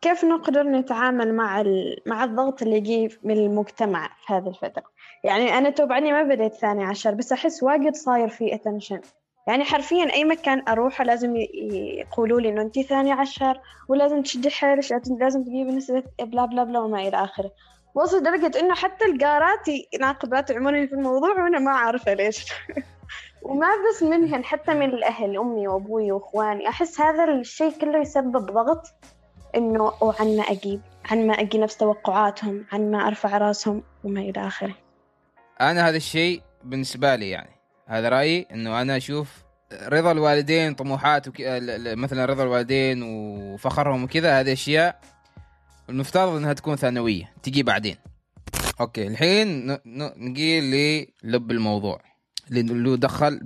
كيف نقدر نتعامل مع مع الضغط اللي يجي من المجتمع في هذه الفترة؟ يعني أنا توبعني ما بديت ثاني عشر بس أحس واجد صاير في اتنشن يعني حرفيا أي مكان أروحه لازم يقولوا لي إنه أنت ثاني عشر ولازم تشدي حيلك لازم تجيبي نسبة بلا بلا بلا وما إلى آخره. وصل درجة إنه حتى الجارات ناقبات عمري في الموضوع وأنا ما عارفة ليش. وما بس منهن حتى من الأهل أمي وأبوي وإخواني. أحس هذا الشيء كله يسبب ضغط. إنه وعن ما أجيب عن ما أجي نفس توقعاتهم عن ما أرفع رأسهم وما إلى آخره. أنا هذا الشيء بالنسبة لي يعني. هذا رأيي إنه أنا أشوف رضا الوالدين طموحات وك... مثلا رضا الوالدين وفخرهم وكذا هذه أشياء المفترض إنها تكون ثانوية تجي بعدين. أوكي الحين ن... ن... نجي للب الموضوع اللي دخل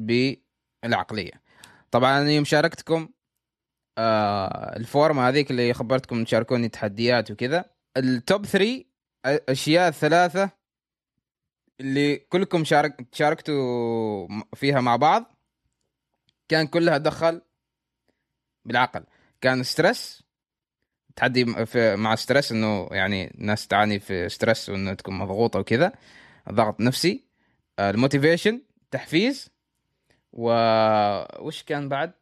بالعقلية. طبعا أنا يوم شاركتكم آه ال form هذيك اللي خبرتكم تشاركوني تحديات وكذا. ال top 3 أشياء الثلاثه اللي كلكم شارك شاركتوا فيها مع بعض. كان كلها دخل بالعقل. كان stress تحدي مع stress إنه يعني الناس تعاني في stress وإنه تكون مضغوطة وكذا. ضغط نفسي. ال motivation تحفيز. و وش كان بعد؟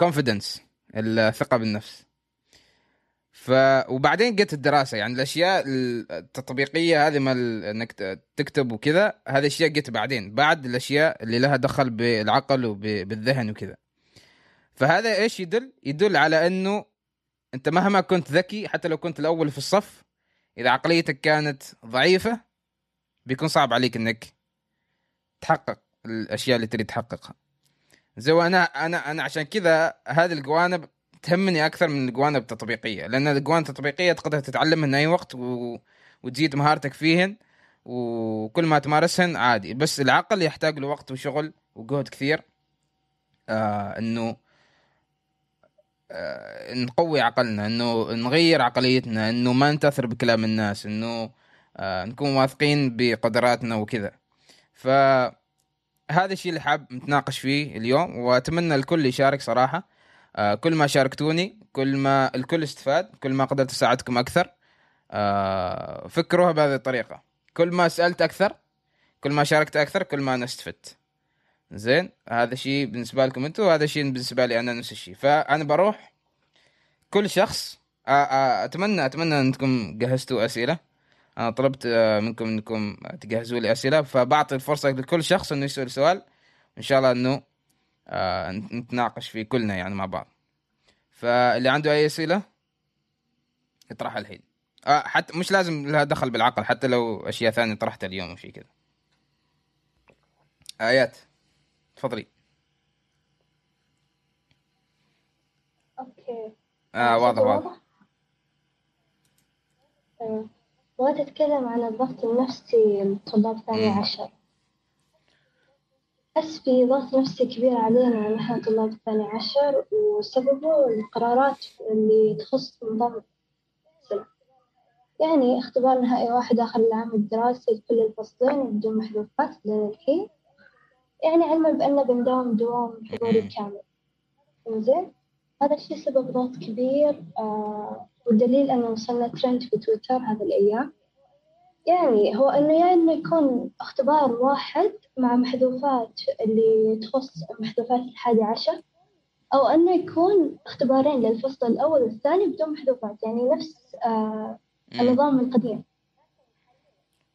confidence الثقة بالنفس. ف وبعدين جت الدراسة يعني الأشياء التطبيقية هذه ما إنك تكتب وكذا هذه أشياء جت بعدين بعد الأشياء اللي لها دخل بالعقل وبالذهن وكذا. فهذا إيش يدل؟ يدل على إنه أنت مهما كنت ذكي حتى لو كنت الأول في الصف إذا عقليتك كانت ضعيفة بيكون صعب عليك إنك تحقق الأشياء اللي تريد تحققها. زي أنا أنا أنا عشان كذا هذه الجوانب تهمني أكثر من الجوانب التطبيقية لأن الجوانب التطبيقية تقدر تتعلمها من أي وقت و... وتزيد مهارتك فيهن وكل ما تمارسهن عادي. بس العقل يحتاج له وقت وشغل وجهد كثير آه إنه آه نقوي عقلنا إنه نغير عقليتنا إنه ما نتأثر بكلام الناس إنه آه نكون واثقين بقدراتنا وكذا. ف هذا الشيء اللي حاب نتناقش فيه اليوم وأتمنى الكل يشارك صراحة. آه كل ما شاركتوني كل ما الكل استفاد كل ما قدرت أساعدكم أكثر. آه فكروها بهذه الطريقة. كل ما سألت أكثر كل ما شاركت أكثر كل ما أنا استفدت. زين؟ هذا شيء بالنسبة لكم أنتم وهذا شيء بالنسبة لي أنا نفس الشيء. فأنا بروح كل شخص آه آه أتمنى أتمنى أنكم جهزتوا أسئلة. أنا طلبت آه، منكم إنكم تجهزوا لي أسئلة فبعطي الفرصة لكل شخص إنه يسأل سؤال. إن شاء الله إنه آه، نتناقش فيه كلنا يعني مع بعض. فاللي عنده أي أسئلة يطرحها الحين. آه حتى مش لازم لها دخل بالعقل حتى لو أشياء ثانية طرحتها اليوم وشي كذا. آيات. تفضلي. أوكي. آه واضح واضح. بغيت أتكلم عن الضغط النفسي لطلاب ثاني عشر. أحس في ضغط نفسي كبير علينا نحن طلاب الثاني عشر وسببه القرارات اللي تخص نظام السنة يعني اختبار نهائي واحد آخر العام الدراسي لكل الفصلين بدون محذوفات لين الحين. يعني علما بأننا بنداوم دوام حضوري كامل. إنزين؟ هذا الشي سبب ضغط كبير آه والدليل أنه وصلنا ترند في تويتر هذه الأيام. يعني هو إنه يا إنه يكون اختبار واحد مع محذوفات اللي تخص محذوفات الحادي عشر أو إنه يكون اختبارين للفصل الأول والثاني بدون محذوفات يعني نفس آه النظام القديم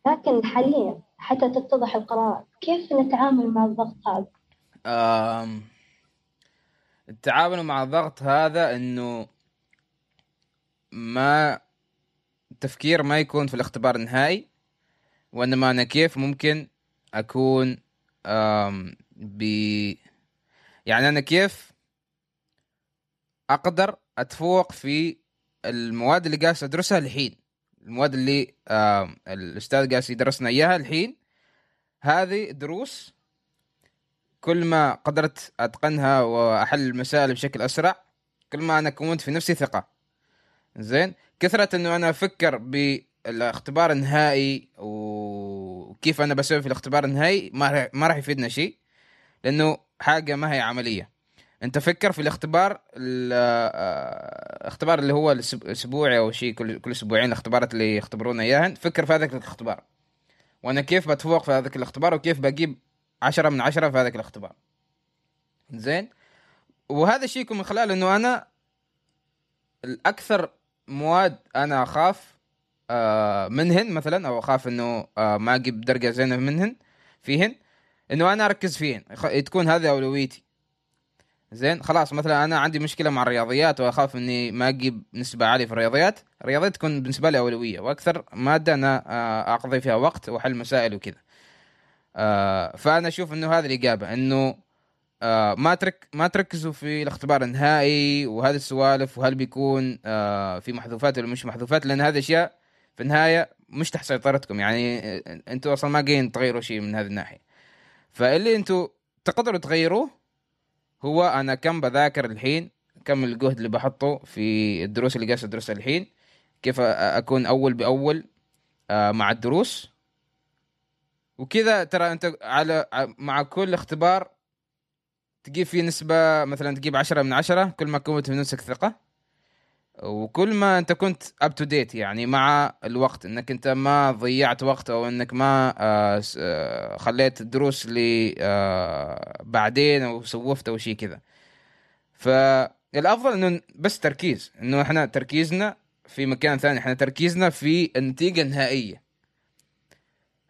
لكن حاليا حتى تتضح القرارات كيف نتعامل مع الضغط هذا؟ التعامل مع الضغط هذا إنه ما التفكير ما يكون في الاختبار النهائي وإنما أنا كيف ممكن أكون ب يعني أنا كيف أقدر أتفوق في المواد اللي جالس أدرسها الحين المواد اللي الأستاذ جالس يدرسنا إياها الحين. هذه دروس كل ما قدرت أتقنها وأحل المسائل بشكل أسرع كل ما أنا كونت في نفسي ثقة. زين؟ كثرة إنه أنا أفكر بالاختبار النهائي وكيف أنا بسوي في الاختبار النهائي ما ما راح يفيدنا شيء لأنه حاجة ما هي عملية. أنت فكر في الاختبار الاختبار اللي هو الأسبوعي أو شيء كل كل أسبوعين الاختبارات اللي يختبرونا اياها فكر في هذاك الاختبار. وأنا كيف بتفوق في هذاك الاختبار وكيف بجيب عشرة من عشرة في هذاك الاختبار. زين؟ وهذا الشيء يكون من خلال إنه أنا الأكثر مواد أنا أخاف آه منهن مثلا أو أخاف إنه آه ما أجيب درجة زينة منهن فيهن إنه أنا أركز فيهن. تكون هذه أولويتي. زين؟ خلاص مثلا أنا عندي مشكلة مع الرياضيات وأخاف إني ما أجيب نسبة عالية في الرياضيات. الرياضيات تكون بالنسبة لي أولوية وأكثر مادة أنا آه، أقضي فيها وقت واحل مسائل وكذا. آه، فأنا أشوف إنه هذه الإجابة إنه آه، ما ترك ما تركزوا في الاختبار النهائي وهذه السوالف وهل بيكون في محذوفات ولا مش محذوفات لأن هذه أشياء في النهاية مش تحت سيطرتكم. يعني أنتم أصلا ما جايين تغيروا شيء من هذه الناحية. فاللي أنتم تقدروا تغيروه هو أنا كم بذاكر الحين كم الجهد اللي بحطه في الدروس اللي جالس ادرسها الحين كيف أكون أول بأول آه، مع الدروس. وكذا ترى أنت على مع كل اختبار تجيب فيه نسبة مثلا تجيب عشرة من عشرة كل ما كنت نفسك ثقة. وكل ما أنت كنت up to date يعني مع الوقت إنك أنت ما ضيعت وقت أو إنك ما آه، آه، خليت الدروس اللي آه، بعدين أو سوفت أو شيء كذا. فالافضل إنه بس تركيز إنه إحنا تركيزنا في مكان ثاني إحنا تركيزنا في النتيجة النهائية.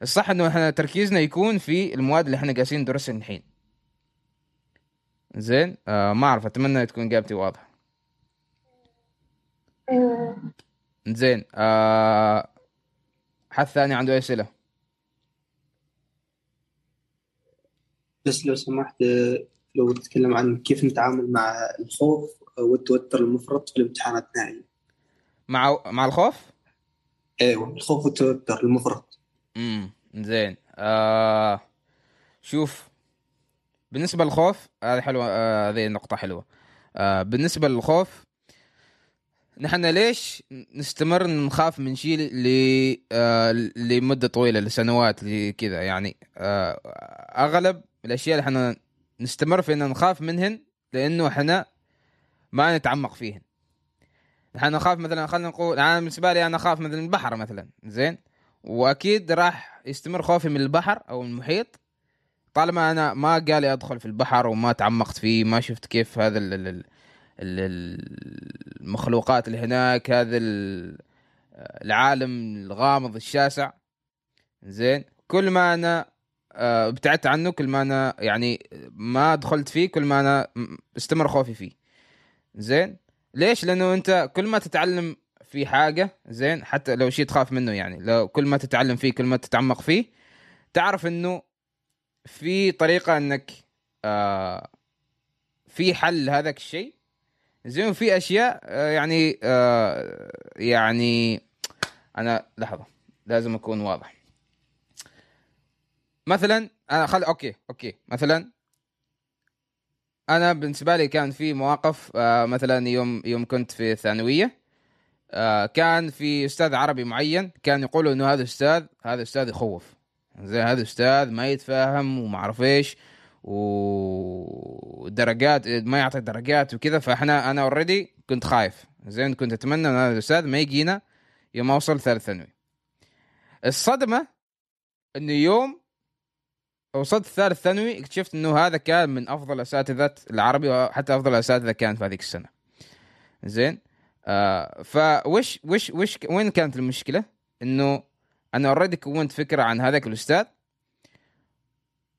الصح إنه إحنا تركيزنا يكون في المواد اللي إحنا جالسين ندرسها الحين. زين؟ آه ما أعرف أتمنى تكون إجابتي واضحة. زين آه حد ثاني عنده أسئلة؟ بس لو سمحت لو تتكلم عن كيف نتعامل مع الخوف والتوتر المفرط في الامتحانات النهائية مع مع الخوف؟ أيوه الخوف والتوتر المفرط. امم زين. آه شوف بالنسبة للخوف هذه حلوة آه، هذه آه نقطة حلوة. آه بالنسبة للخوف نحن ليش نستمر نخاف من شيء. آه لمدة طويلة لسنوات كذا يعني آه أغلب الأشياء اللي إحنا نستمر في إن نخاف منهن لأنه إحنا ما نتعمق فيهن. إحنا نخاف مثلا خلينا نقول أنا بالنسبة لي أنا اخاف مثلا البحر مثلا زين؟ وأكيد راح يستمر خوفي من البحر أو المحيط. طالما أنا ما قالي أدخل في البحر وما تعمقت فيه ما شفت كيف هذا ال المخلوقات اللي هناك هذا العالم الغامض الشاسع. زين؟ كل ما أنا آه، ابتعدت عنه كل ما أنا يعني ما دخلت فيه كل ما أنا استمر خوفي فيه. زين؟ ليش؟ لأنه أنت كل ما تتعلم في حاجة زين حتى لو شيء تخاف منه يعني. لو كل ما تتعلم فيه كل ما تتعمق فيه تعرف إنه في طريقة إنك آه في حل لهذاك الشيء. زين في أشياء آه، يعني آه يعني أنا لحظة لازم أكون واضح. مثلا أنا خل okay okay. مثلا أنا بالنسبة لي كان في مواقف آه مثلا يوم يوم كنت في الثانوية. كان في أستاذ عربي معين كان يقولوا إنه هذا أستاذ هذا أستاذ يخوف. زي هذا أستاذ ما يتفاهم وما اعرف إيش ودرجات ما يعطي درجات وكذا. فإحنا أنا اوريدي كنت خايف. زين كنت أتمنى إن هذا الاستاذ ما يجينا يوم أوصل ثالث ثانوي. الصدمة إنه يوم وصلت ثالث ثانوي اكتشفت إنه هذا كان من أفضل أساتذة العربي وحتى أفضل أساتذة كان في هذيك السنة. زين؟ آه فوش وش وش وين كانت المشكلة؟ إنه أنا already كونت فكرة عن هذاك الأستاذ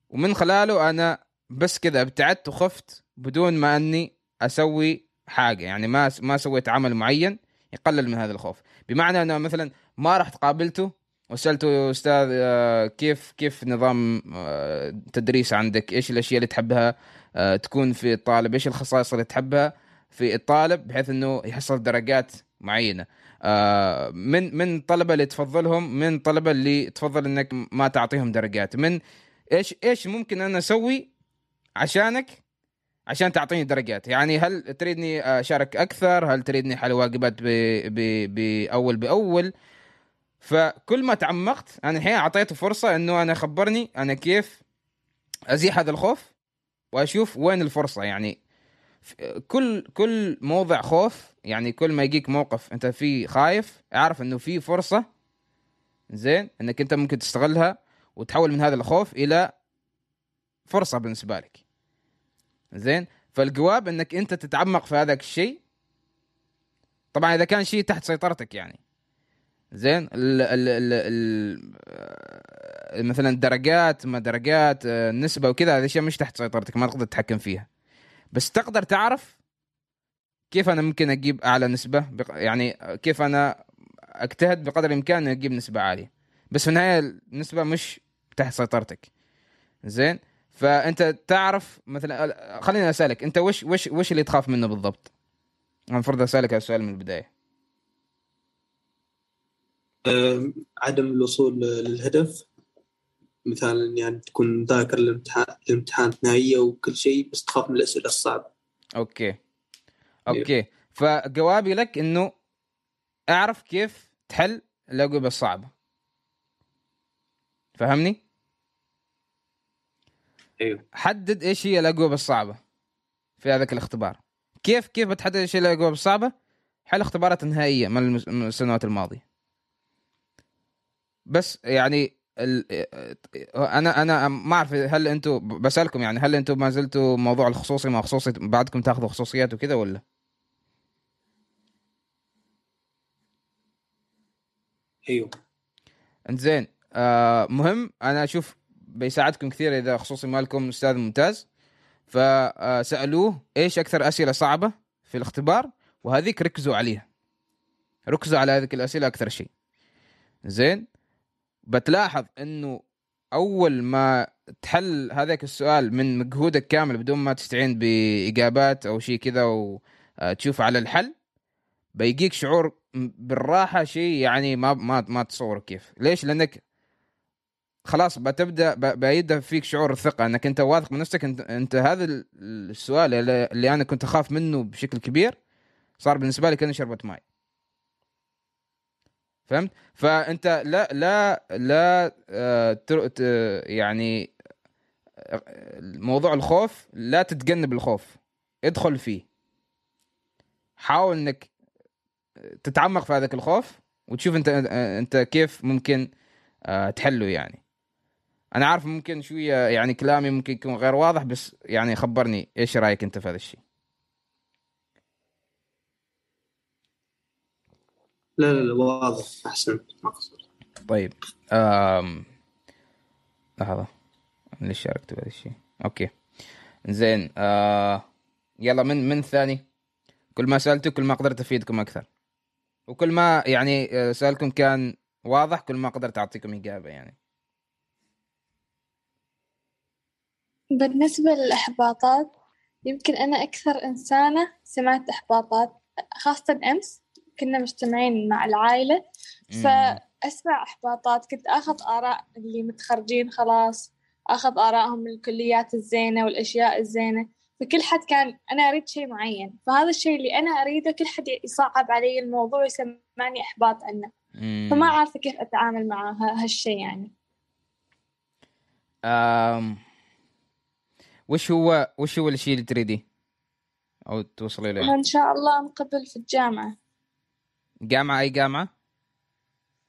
ومن خلاله أنا بس كذا ابتعدت وخفت بدون ما إني أسوي حاجة يعني ما ما سويت عمل معين يقلل من هذا الخوف. بمعنى إنه مثلا ما رحت قابلته وسألته يا أستاذ آه، كيف كيف نظام آه، عندك؟ إيش الأشياء اللي تحبها؟ تكون في الطالب؟ إيش الخصائص اللي تحبها؟ في الطالب بحيث إنه يحصل درجات معينة. من من الطلبه اللي تفضلهم من الطلبه اللي تفضل إنك ما تعطيهم درجات. من إيش إيش ممكن أنا أسوي عشانك عشان تعطيني درجات؟ يعني هل تريدني أشارك أكثر؟ هل تريدني حل واجبات بأول بأول؟ فكل ما تعمقت أنا الحين أعطيته فرصة إنه أنا خبرني أنا كيف أزيح هذا الخوف وأشوف وين الفرصة. يعني كل كل موضع خوف يعني كل ما يجيك موقف انت فيه خايف اعرف انه في فرصة زين انك انت ممكن تستغلها وتحول من هذا الخوف إلى فرصة بالنسبة لك. زين؟ فالجواب انك انت تتعمق في هذاك الشيء طبعا إذا كان شيء تحت سيطرتك يعني. زين؟ ال ال ال ال آه، مثلا درجات ما درجات آه، النسبة وكذا هذه أشياء مش تحت سيطرتك ما تقدر تتحكم فيها. بس تقدر تعرف كيف أنا ممكن أجيب أعلى نسبة؟ يعني كيف أنا أجتهد بقدر الإمكان إني أجيب نسبة عالية. بس في النهاية النسبة مش تحت سيطرتك. زين؟ فأنت تعرف مثلا خليني أسألك أنت وش وش وش اللي تخاف منه بالضبط؟ المفروض أسألك هذا السؤال من البداية. عدم الوصول للهدف. مثلا يعني تكون ذاكر الامتحان الامتحان نهائية وكل شيء بس تخاف من الأسئلة الصعبة. okay. okay. فجوابي لك إنه أعرف كيف تحل الأجوبة الصعبة. فهمني؟ أيوه. حدد إيش هي الأجوبة الصعبة في هذاك الاختبار. كيف كيف بتحدد إيش هي الأجوبة الصعبة؟ حل اختبارات نهائية من السنوات الماضية. بس يعني ال... أنا أنا ما أعرف هل أنتم بسألكم يعني هل أنتم ما زلتوا موضوع الخصوصي ما خصوصي بعدكم تاخذوا خصوصيات وكذا ولا؟ أيوه. إنزين آه مهم. أنا أشوف بيساعدكم كثير إذا خصوصي مالكم أستاذ ممتاز. فسألوه إيش أكثر أسئلة صعبة في الاختبار وهذيك ركزوا عليها. ركزوا على هذيك الأسئلة أكثر شيء. زين بتلاحظ إنه أول ما تحل هذاك السؤال من مجهودك كامل بدون ما تستعين بإجابات أو شيء كذا وتشوف على الحل بيجيك شعور بالراحة شيء يعني ما ما ما تصور كيف. ليش؟ لأنك خلاص بتبدأ بيبدأ فيك شعور الثقه إنك أنت واثق من نفسك أنت, أنت هذا ال- السؤال اللي أنا كنت أخاف منه بشكل كبير صار بالنسبة لي كانه شربت ماء فهمت؟ فأنت لا لا لا آه، يعني موضوع الخوف لا تتجنب الخوف. ادخل فيه. حاول إنك تتعمق في هذاك الخوف وتشوف أنت أنت كيف ممكن آه، تحله يعني. أنا عارف ممكن شوية يعني كلامي ممكن يكون غير واضح بس يعني خبرني إيش رأيك أنت في هذا الشيء؟ لا لا لا واضح أحسن. ما قصرت طيب آم... لحظة. أنا ليش شاركت بهذا الشيء؟ أوكي. زين آه... يلا من من ثاني؟ كل ما سألته كل ما قدرت أفيدكم أكثر. وكل ما يعني سؤالكم كان واضح كل ما قدرت أعطيكم إجابة يعني. بالنسبة للإحباطات يمكن أنا أكثر إنسانة سمعت إحباطات خاصة أمس. كنا مجتمعين مع العائلة. فأسمع إحباطات كنت أخذ آراء اللي متخرجين خلاص أخذ آرائهم من الكليات الزينة والأشياء الزينة فكل حد كان أنا أريد شيء معين فهذا الشيء اللي أنا أريده كل حد يصعب علي الموضوع ويسمعني إحباط عنه. فما عارفة كيف أتعامل مع هالشيء يعني. آم... وش هو وش هو الشيء اللي تريديه؟ أو توصلي له إن شاء الله نقبل في الجامعة. جامعة أي جامعة؟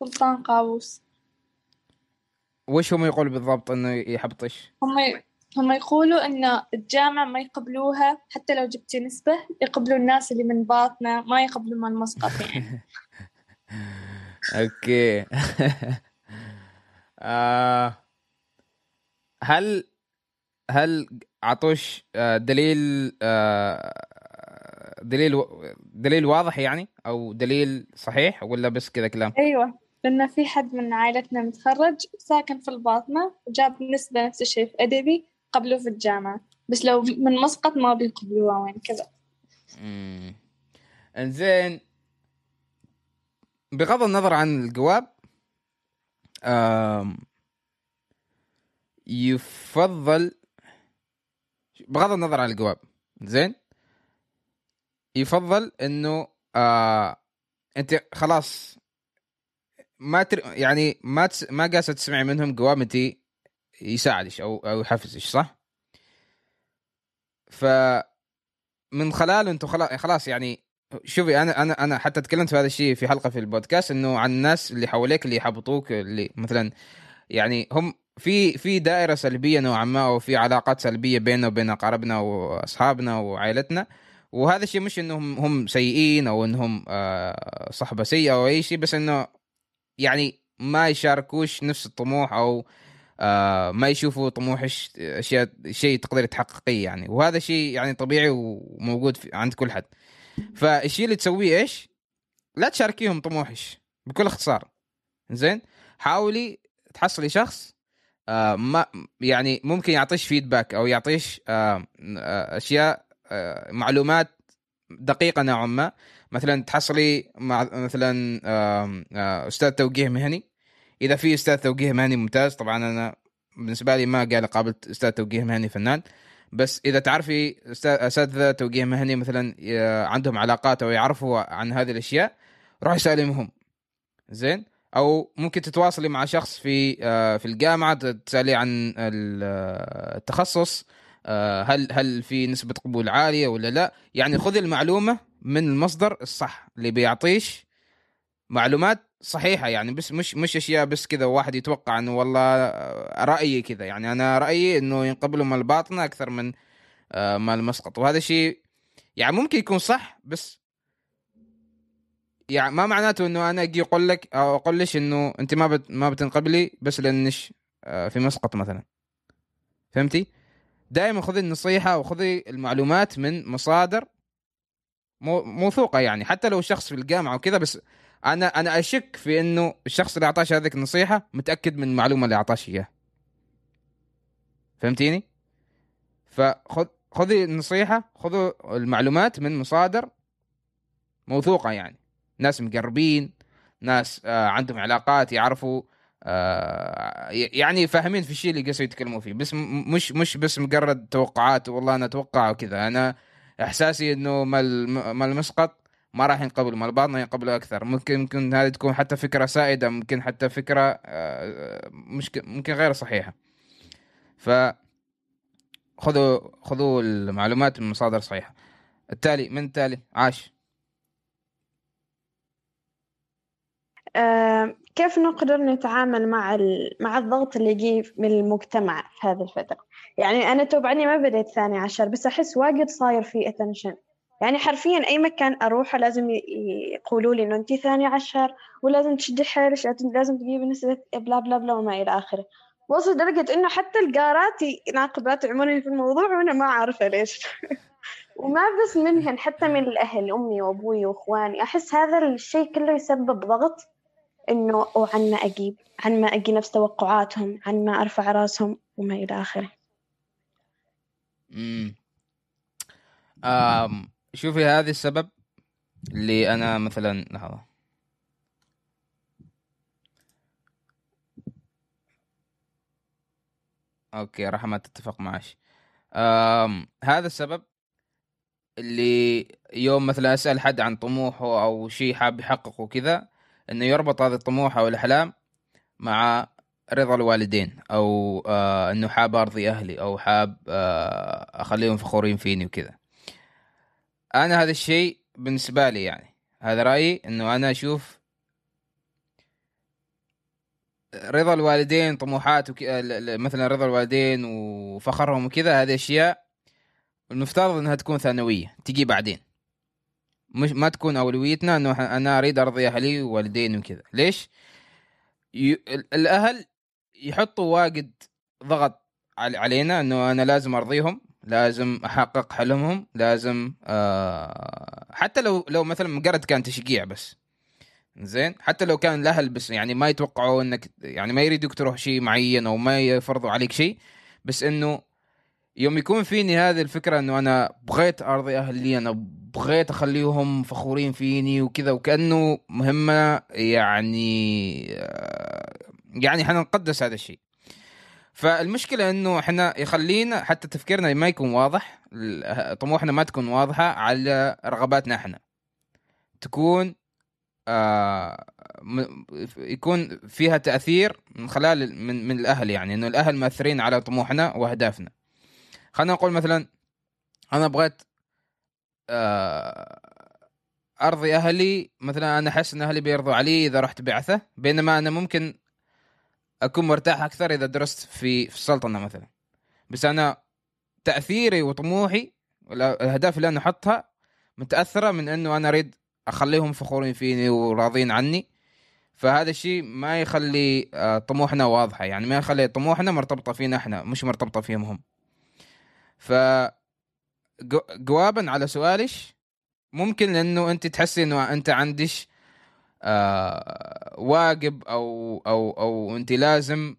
سلطان قابوس. وش هم يقولوا بالضبط إنه يحبطش؟ هم هم يقولوا إن الجامعة ما يقبلوها حتى لو جبتي نسبة يقبلوا الناس اللي من باطنة ما يقبلوا من مسقط يعني أوكي. آه هل هل عطوش آه، دليل آه، دليل دليل واضح يعني؟ أو دليل صحيح ولا بس كذا كلام؟ أيوة لأن في حد من عائلتنا متخرج ساكن في الباطنة وجاب نسبة نفس الشيء في أدبي قبلوه في الجامعة. بس لو من مسقط ما بيقبلوها وين كذا. مم. إنزين بغض النظر عن الجواب آم، يفضل بغض النظر عن الجواب زين يفضل إنه آه أنت خلاص ما تر... يعني ما تس... ما قاسة تسمعي منهم أنت يساعدش أو أو يحفزش صح؟ ف من خلال أنتم خلاص يعني شوفي أنا أنا أنا حتى تكلمت في هذا الشيء في حلقة في البودكاست إنه عن الناس اللي حواليك اللي يحبطوك اللي مثلا يعني هم في في دائرة سلبية نوعا ما أو في علاقات سلبية بيننا وبين أقاربنا وأصحابنا وعائلتنا وهذا الشيء مش إنهم هم سيئين أو إنهم آه، صحبة سيئة أو أي شيء بس إنه يعني ما يشاركوش نفس الطموح أو آه، ما يشوفوا طموح أشياء شيء تقدر تحققيه يعني. وهذا شيء يعني طبيعي وموجود عند كل حد. فالشيء اللي تسويه إيش؟ لا تشاركيهم طموحش بكل اختصار. زين؟ حاولي تحصلي شخص آه ما يعني ممكن يعطيش فيدباك أو يعطيش أشياء معلومات دقيقة نوعا ما. مثلا تحصلي مع مثلا آه آه أستاذ توجيه مهني. إذا في أستاذ توجيه مهني ممتاز طبعا أنا بالنسبة لي ما قال قابلت أستاذ توجيه مهني فنان. بس إذا تعرفي اساتذه توجيه مهني مثلا عندهم علاقات أو يعرفوا عن هذه الأشياء روحي سالمهم زين؟ أو ممكن تتواصلي مع شخص في آه، في الجامعة تسالي عن التخصص آه، هل هل في نسبة قبول عالية ولا لا؟ يعني خذي المعلومة من المصدر الصح اللي بيعطيش معلومات صحيحة يعني بس مش مش أشياء بس كذا واحد يتوقع إنه والله آه، رأيي كذا. يعني أنا رأيي إنه ينقبلوا من الباطنه أكثر من ما المسقط وهذا شيء يعني ممكن يكون صح بس يعني ما معناته إنه أنا أجي أقول لك أو أقول لك إنه أنت ما بت ما بتنقبلي بس لأنش آه، في مسقط مثلا. فهمتي؟ دائما خذي النصيحة وخذي المعلومات من مصادر موثوقه يعني. حتى لو شخص في الجامعة وكذا بس أنا أنا أشك في إنه الشخص اللي أعطاش هذيك النصيحة متأكد من المعلومة اللي أعطاش إياها. فهمتيني؟ فخذ خذي النصيحة خذوا المعلومات من مصادر موثوقة يعني. ناس مقربين ناس آه عندهم علاقات يعرفوا آه يعني فاهمين في الشيء اللي قصوا يتكلموا فيه. بس مش مش بس مجرد توقعات والله أنا أتوقع وكذا. أنا إحساسي إنه ما المسقط ما راح ينقبل ما الباطنة ينقبلوا أكثر. ممكن ممكن هذه تكون حتى فكرة سائدة ممكن حتى فكرة آه مش ممكن غير صحيحة. ف خذوا خذوا المعلومات من مصادر صحيحة. التالي من التالي؟ عاش. كيف نقدر نتعامل مع مع الضغط اللي يجي من المجتمع في هذه الفترة؟ يعني أنا توبعني ما بديت ثاني عشر بس أحس واجد صاير في اتنشن يعني حرفيا أي مكان أروحه لازم يقولوا لي إنه أنت ثاني عشر ولازم تشدي حيلك لازم تجيبي نسبة بلا بلا بلا وما إلى آخره. وصل درجة إنه حتى الجارات ناقبات يعملوني في الموضوع وأنا ما عارفة ليش. وما بس منهن حتى من الأهل أمي وأبوي وإخواني. أحس هذا الشيء كله يسبب ضغط. إنه وعن ما أجيب عن ما أجي نفس توقعاتهم عن ما أرفع رأسهم وما إلى آخره. امم شوفي هذا السبب اللي أنا مثلا لحظة. أوكي راح ما تتفق معش هذا السبب اللي يوم مثلا أسأل حد عن طموحه أو شيء حاب يحققه كذا إنه يربط هذا الطموح أو الأحلام مع رضا الوالدين أو آه إنه حاب أرضي أهلي أو حاب آه أخليهم فخورين فيني وكذا. أنا هذا الشيء بالنسبة لي يعني هذا رأيي إنه أنا أشوف رضا الوالدين طموحات وك... مثلا رضا الوالدين وفخرهم وكذا هذه أشياء المفترض إنها تكون ثانوية تجي بعدين. مش ما تكون أولويتنا إنه أنا أريد أرضي أهلي ووالديني وكذا. ليش؟ ي... الأهل يحطوا واجد ضغط علينا إنه أنا لازم أرضيهم لازم أحقق حلمهم لازم آه حتى لو لو مثلا مجرد كان تشجيع بس. زين؟ حتى لو كان الأهل بس يعني ما يتوقعوا انك يعني ما يريدوك تروح شيء معين أو ما يفرضوا عليك شيء بس إنه يوم يكون فيني هذه الفكرة إنه أنا بغيت أرضي أهلي أنا بغيت أخليهم فخورين فيني وكذا وكأنه مهمة يعني يعني إحنا نقدس هذا الشيء. فالمشكلة إنه إحنا يخلينا حتى تفكيرنا ما يكون واضح طموحنا ما تكون واضحة على رغباتنا إحنا. تكون آه يكون فيها تأثير من خلال من, من الأهل يعني إنه الأهل مأثرين على طموحنا وأهدافنا. خلينا نقول مثلا أنا بغيت آه، أرضي أهلي مثلا أنا أحس إن أهلي بيرضوا علي إذا رحت بعثة بينما أنا ممكن أكون مرتاح أكثر إذا درست في في السلطنة مثلا. بس أنا تأثيري وطموحي الاهداف اللي أنا أحطها متأثرة من إنه أنا أريد أخليهم فخورين فيني وراضين عني. فهذا الشيء ما يخلي آه، طموحنا واضحة. يعني ما يخلي طموحنا مرتبطة فينا إحنا مش مرتبطة فيهم هم. ف جو- جوابا على سؤالش ممكن لأنه أنت تحسي إنه أنت عندش آه واجب أو أو أو أنت لازم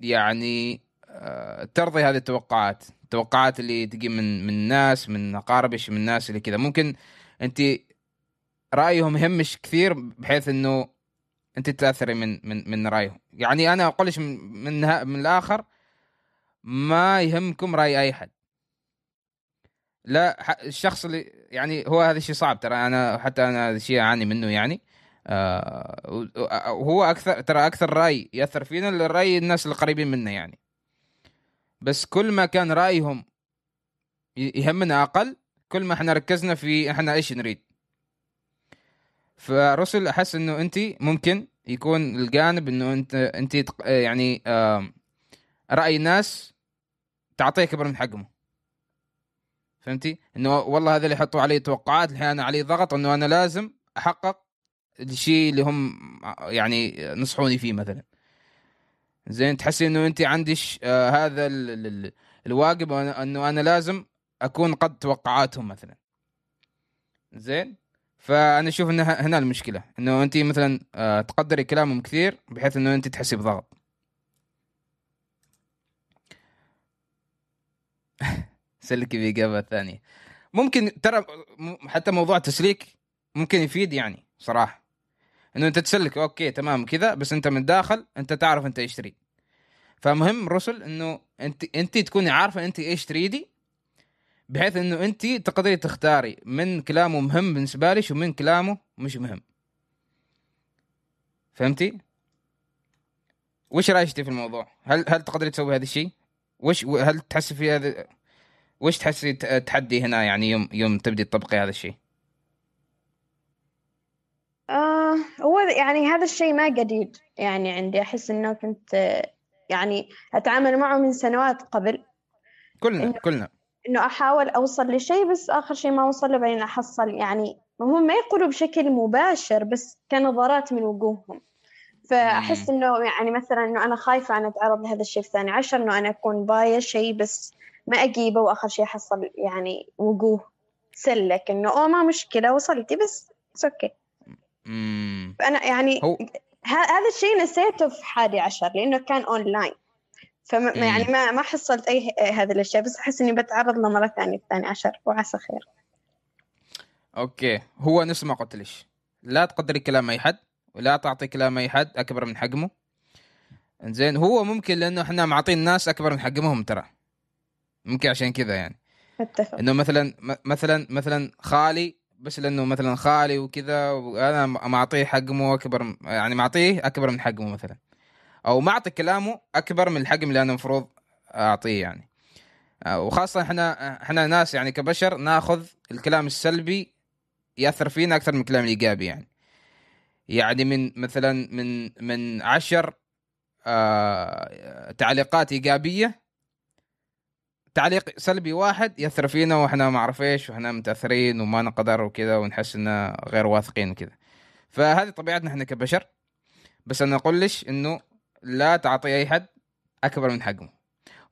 يعني آه ترضي هذه التوقعات التوقعات اللي تجي من من الناس من أقاربش من الناس اللي كذا ممكن أنت رأيهم يهمش كثير بحيث إنه أنت تتأثري من من من رأيهم. يعني أنا أقولش من من الآخر ما يهمكم رأي أي حد. لا الشخص اللي يعني هو هذا الشيء صعب ترى. أنا حتى أنا هذا الشيء أعاني منه يعني. آه أكثر ترى أكثر رأي يأثر فينا الراي الناس القريبين منا يعني. بس كل ما كان رأيهم يهمنا أقل كل ما إحنا ركزنا في إحنا إيش نريد. فرسل أحس إنه انت ممكن يكون الجانب إنه أنت انت يعني آم، رأي الناس تعطيه أكبر من حجمه فهمتي؟ إنه والله هذا اللي يحطوا علي توقعات الحين أنا علي ضغط إنه أنا لازم أحقق الشيء اللي هم يعني نصحوني فيه مثلا. زين تحسي إنه انت عندش آه هذا ال ال ال الواجب إنه أنا لازم أكون قد توقعاتهم مثلا. زين؟ فأنا أشوف ان ه- هنا المشكلة. إنه انت مثلا آه تقدري كلامهم كثير بحيث إنه انت تحسي بضغط. سلكي باجابه ثانية. ممكن ترى حتى موضوع تسليك ممكن يفيد يعني صراحة. إنه أنت تسلك أوكي تمام كذا بس أنت من داخل أنت تعرف أنت إيش تريد. فمهم رسل إنه أنت أنت تكوني عارفة أنت إيش تريدي بحيث إنه أنت تقدري تختاري من كلامه مهم بالنسبة لك ومن كلامه مش مهم. فهمتي؟ وش رأيك في الموضوع؟ هل هل تقدري تسوي هذا الشيء؟ وش هل تحسي في هذا وش تحسي تحدي هنا يعني يوم يوم تبدي تطبقي هذا الشيء؟ آه هو يعني هذا الشيء ما جديد يعني عندي أحس إنه كنت يعني أتعامل معه من سنوات قبل. كلنا إنه- كلنا. إنه أحاول أوصل لشيء بس آخر شيء ما أوصل له بعدين أحصل. يعني هم ما يقولوا بشكل مباشر بس كنظرات من وجوههم. فأحس إنه يعني مثلا إنه أنا خايفة أن أتعرض لهذا الشيء في ثاني عشر إنه أنا أكون باية شيء بس ما أجيبه وآخر شيء أحصل يعني وجوه. سلك إنه أوه ما مشكلة وصلتي بس أوكي امم فأنا يعني هو ه- هذا الشيء نسيته في حادي عشر لأنه كان أونلاين فما مم. يعني ما ما حصلت أي هذه الأشياء بس أحس إني بتعرض له مرة ثانية في الثاني عشر وعسى خير. أوكي. هو نفس ما قلت لك. لا تقدري كلام أي حد ولا تعطي كلام أي حد أكبر من حجمه. زين هو ممكن لأنه إحنا معطين الناس أكبر من حجمهم ترى. ممكن عشان كذا يعني. أتفق. إنه مثلا مثلا مثلا خالي بس لأنه مثلا خالي وكذا وأنا معطيه حجمه أكبر يعني معطيه أكبر من حجمه مثلا. أو معطي كلامه أكبر من الحجم اللي أنا المفروض أعطيه يعني. آه، وخاصة إحنا إحنا ناس يعني كبشر ناخذ الكلام السلبي يأثر فينا أكثر من الكلام الإيجابي يعني. يعني من مثلا من من عشر آه تعليقات إيجابية تعليق سلبي واحد ياثر فينا وإحنا ما اعرف إيش وإحنا متأثرين وما نقدر وكذا ونحس إننا غير واثقين وكذا. فهذه طبيعتنا إحنا كبشر. بس أنا أقول لك إنه لا تعطي أي حد أكبر من حجمه.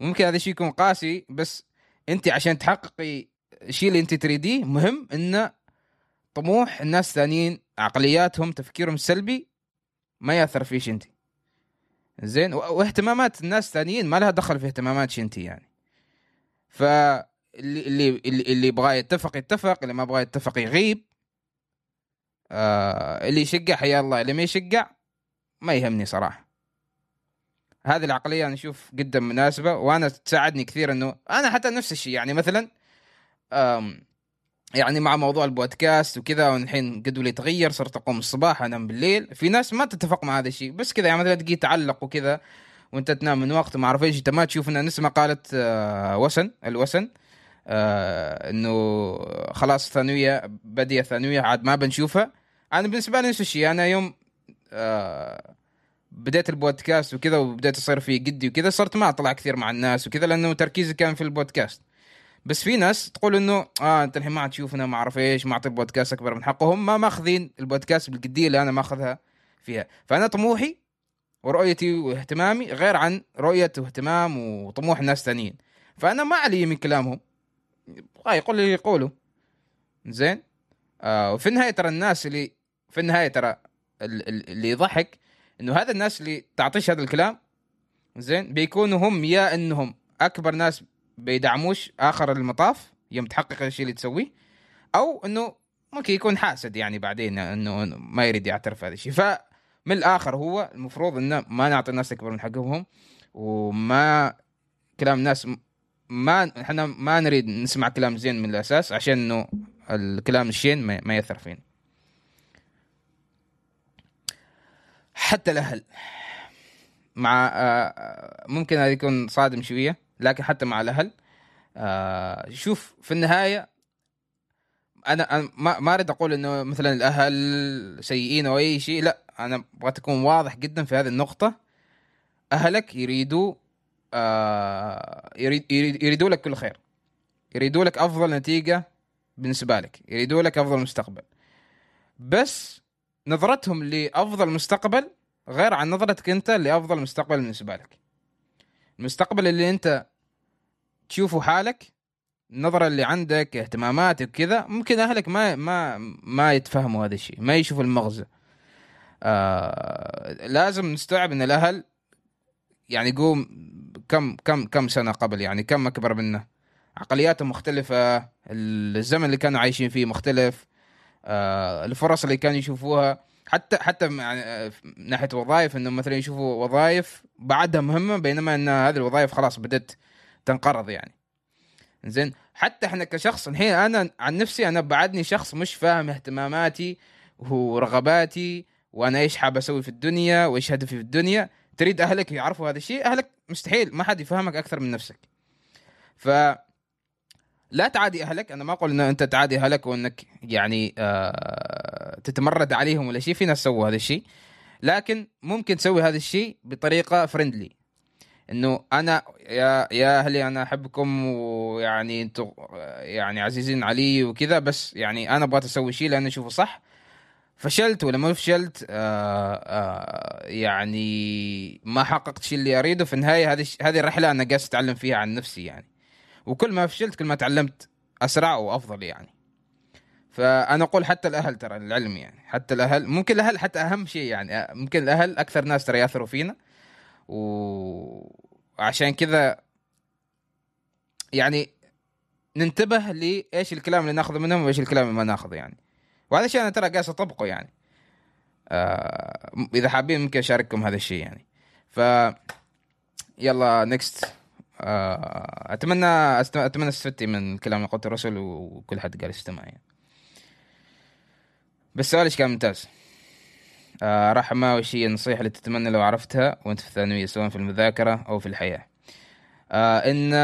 ممكن هذا الشيء يكون قاسي بس أنت عشان تحققي الشيء اللي أنت تريديه مهم إن طموح الناس الثانيين عقلياتهم تفكيرهم السلبي ما يأثر فيش أنت. زين؟ واهتمامات الناس الثانيين ما لها دخل في اهتماماتك أنت يعني. فاللي اللي اللي, يبغى يتفق يتفق اللي ما يبغى يتفق يغيب. آه اللي يشجع حيا الله اللي ما يشجع ما يهمني صراحة. هذه العقلية أنا أشوف جدا مناسبة وأنا تساعدني كثير إنه أنا حتى نفس الشيء. يعني مثلا يعني مع موضوع البودكاست وكذا والحين جدولي تغير صرت أقوم الصباح أنام بالليل. في ناس ما تتفق مع هذا الشيء بس كذا يعني مثلا تجي تعلق وكذا. وانت تنام من وقت ما اعرف إيش انت ما تشوف ان نسمة قالت آه، وسن الوسن آه إنه خلاص ثانوية بدية ثانوية عاد ما بنشوفها. أنا بالنسبة لي نفس الشيء أنا يوم آه بديت البودكاست وكذا وبديت أصير في جدي وكذا صرت ما أطلع كثير مع الناس وكذا لأنه تركيزي كان في البودكاست. بس في ناس تقول إنه آه أنت الحين ما تشوفنا ما اعرف إيش ما أعطي البودكاست أكبر من حقهم ما ماخذين البودكاست بالجديه اللي أنا ماخذها فيها. فأنا طموحي ورؤيتي واهتمامي غير عن رؤية واهتمام وطموح ناس ثانيين فأنا ما علي من كلامهم. آه يقول اللي يقولوا زين؟ آه وفي النهاية ترى الناس اللي في النهاية ترى اللي يضحك إنه هذا الناس اللي تعطيش هذا الكلام زين؟ بيكونوا هم يا إنهم أكبر ناس بيدعموش آخر المطاف يوم تحقق الشيء اللي تسويه أو إنه ممكن يكون حاسد يعني بعدين إنه ما يريد يعترف هذا الشيء. فمن الآخر هو المفروض إنه ما نعطي الناس أكبر من حقهم وما كلام الناس ما إحنا ما نريد نسمع كلام زين من الأساس عشان إنه الكلام الشين ما يأثر فينا. حتى الأهل. مع آه، ممكن هذا يكون صادم شوية لكن حتى مع الأهل آه، شوف في النهاية أنا ما ما أريد أقول إنه مثلا الأهل سيئين أو أي شيء لا أنا أبغى تكون واضح جدا في هذه النقطة. أهلك يريدوا آه يريد يريدوا لك كل خير. يريدوا لك أفضل نتيجة بالنسبة لك. يريدوا لك أفضل مستقبل. بس نظرتهم لأفضل مستقبل غير عن نظرتك أنت لأفضل مستقبل بالنسبة لك. المستقبل اللي أنت تشوفه حالك النظرة اللي عندك اهتماماتك وكذا ممكن أهلك ما ما ما يتفهموا هذا الشيء ما يشوفوا المغزى. آه لازم نستوعب إن الأهل يعني قوم كم كم كم سنة قبل يعني كم أكبر منا عقلياتهم مختلفة الزمن اللي كانوا عايشين فيه مختلف آه الفرص اللي كانوا يشوفوها. حتى حتى من ناحية وظائف انه مثلا يشوفوا وظائف بعدها مهمه بينما إن هذه الوظائف خلاص بدأت تنقرض يعني. زين. حتى إحنا كشخص الحين أنا عن نفسي أنا بعدني شخص مش فاهم اهتماماتي ورغباتي وأنا إيش حاب أسوي في الدنيا وإيش هدفي في الدنيا. تريد أهلك يعرفوا هذا الشيء؟ أهلك مستحيل ما حد يفهمك أكثر من نفسك. ف لا تعادي أهلك أنا ما أقول إن أنت تعادي أهلك وإنك يعني آه تتمرد عليهم ولا شيء في ناس سووا هذا الشيء. لكن ممكن تسوي هذا الشيء بطريقة فريندلي إنه أنا يا يا أهلي أنا أحبكم ويعني أنتم يعني عزيزين علي وكذا بس يعني أنا أبغى أسوي شيء لأني أشوفه صح. فشلت ولا ما فشلت آه آه يعني ما حققت الشيء اللي أريده. في النهاية هذه هذه الرحلة أنا قاعد أتعلم فيها عن نفسي يعني. وكل ما فشلت كل ما تعلمت أسرع وأفضل يعني. فأنا أقول حتى الأهل ترى العلم يعني. حتى الأهل ممكن الأهل حتى أهم شيء يعني. ممكن الأهل أكثر ناس ترى يأثروا فينا. وعشان كذا يعني ننتبه لإيش الكلام اللي ناخذه منهم وإيش الكلام اللي ما ناخذه يعني. وهذا الشيء أنا ترى قاعد اطبقه يعني. آه إذا حابين ممكن أشارككم هذا الشيء يعني. ف يلا نكست آه أتمنى أتمنى استفدتي من كلام قلت الرسول وكل حد قال استمع يعني. بس سؤالك كان ممتاز؟ آه رحمة وش هي النصيحة اللي تتمنى لو عرفتها وانت في الثانوية سواء في المذاكرة أو في الحياة. آه إن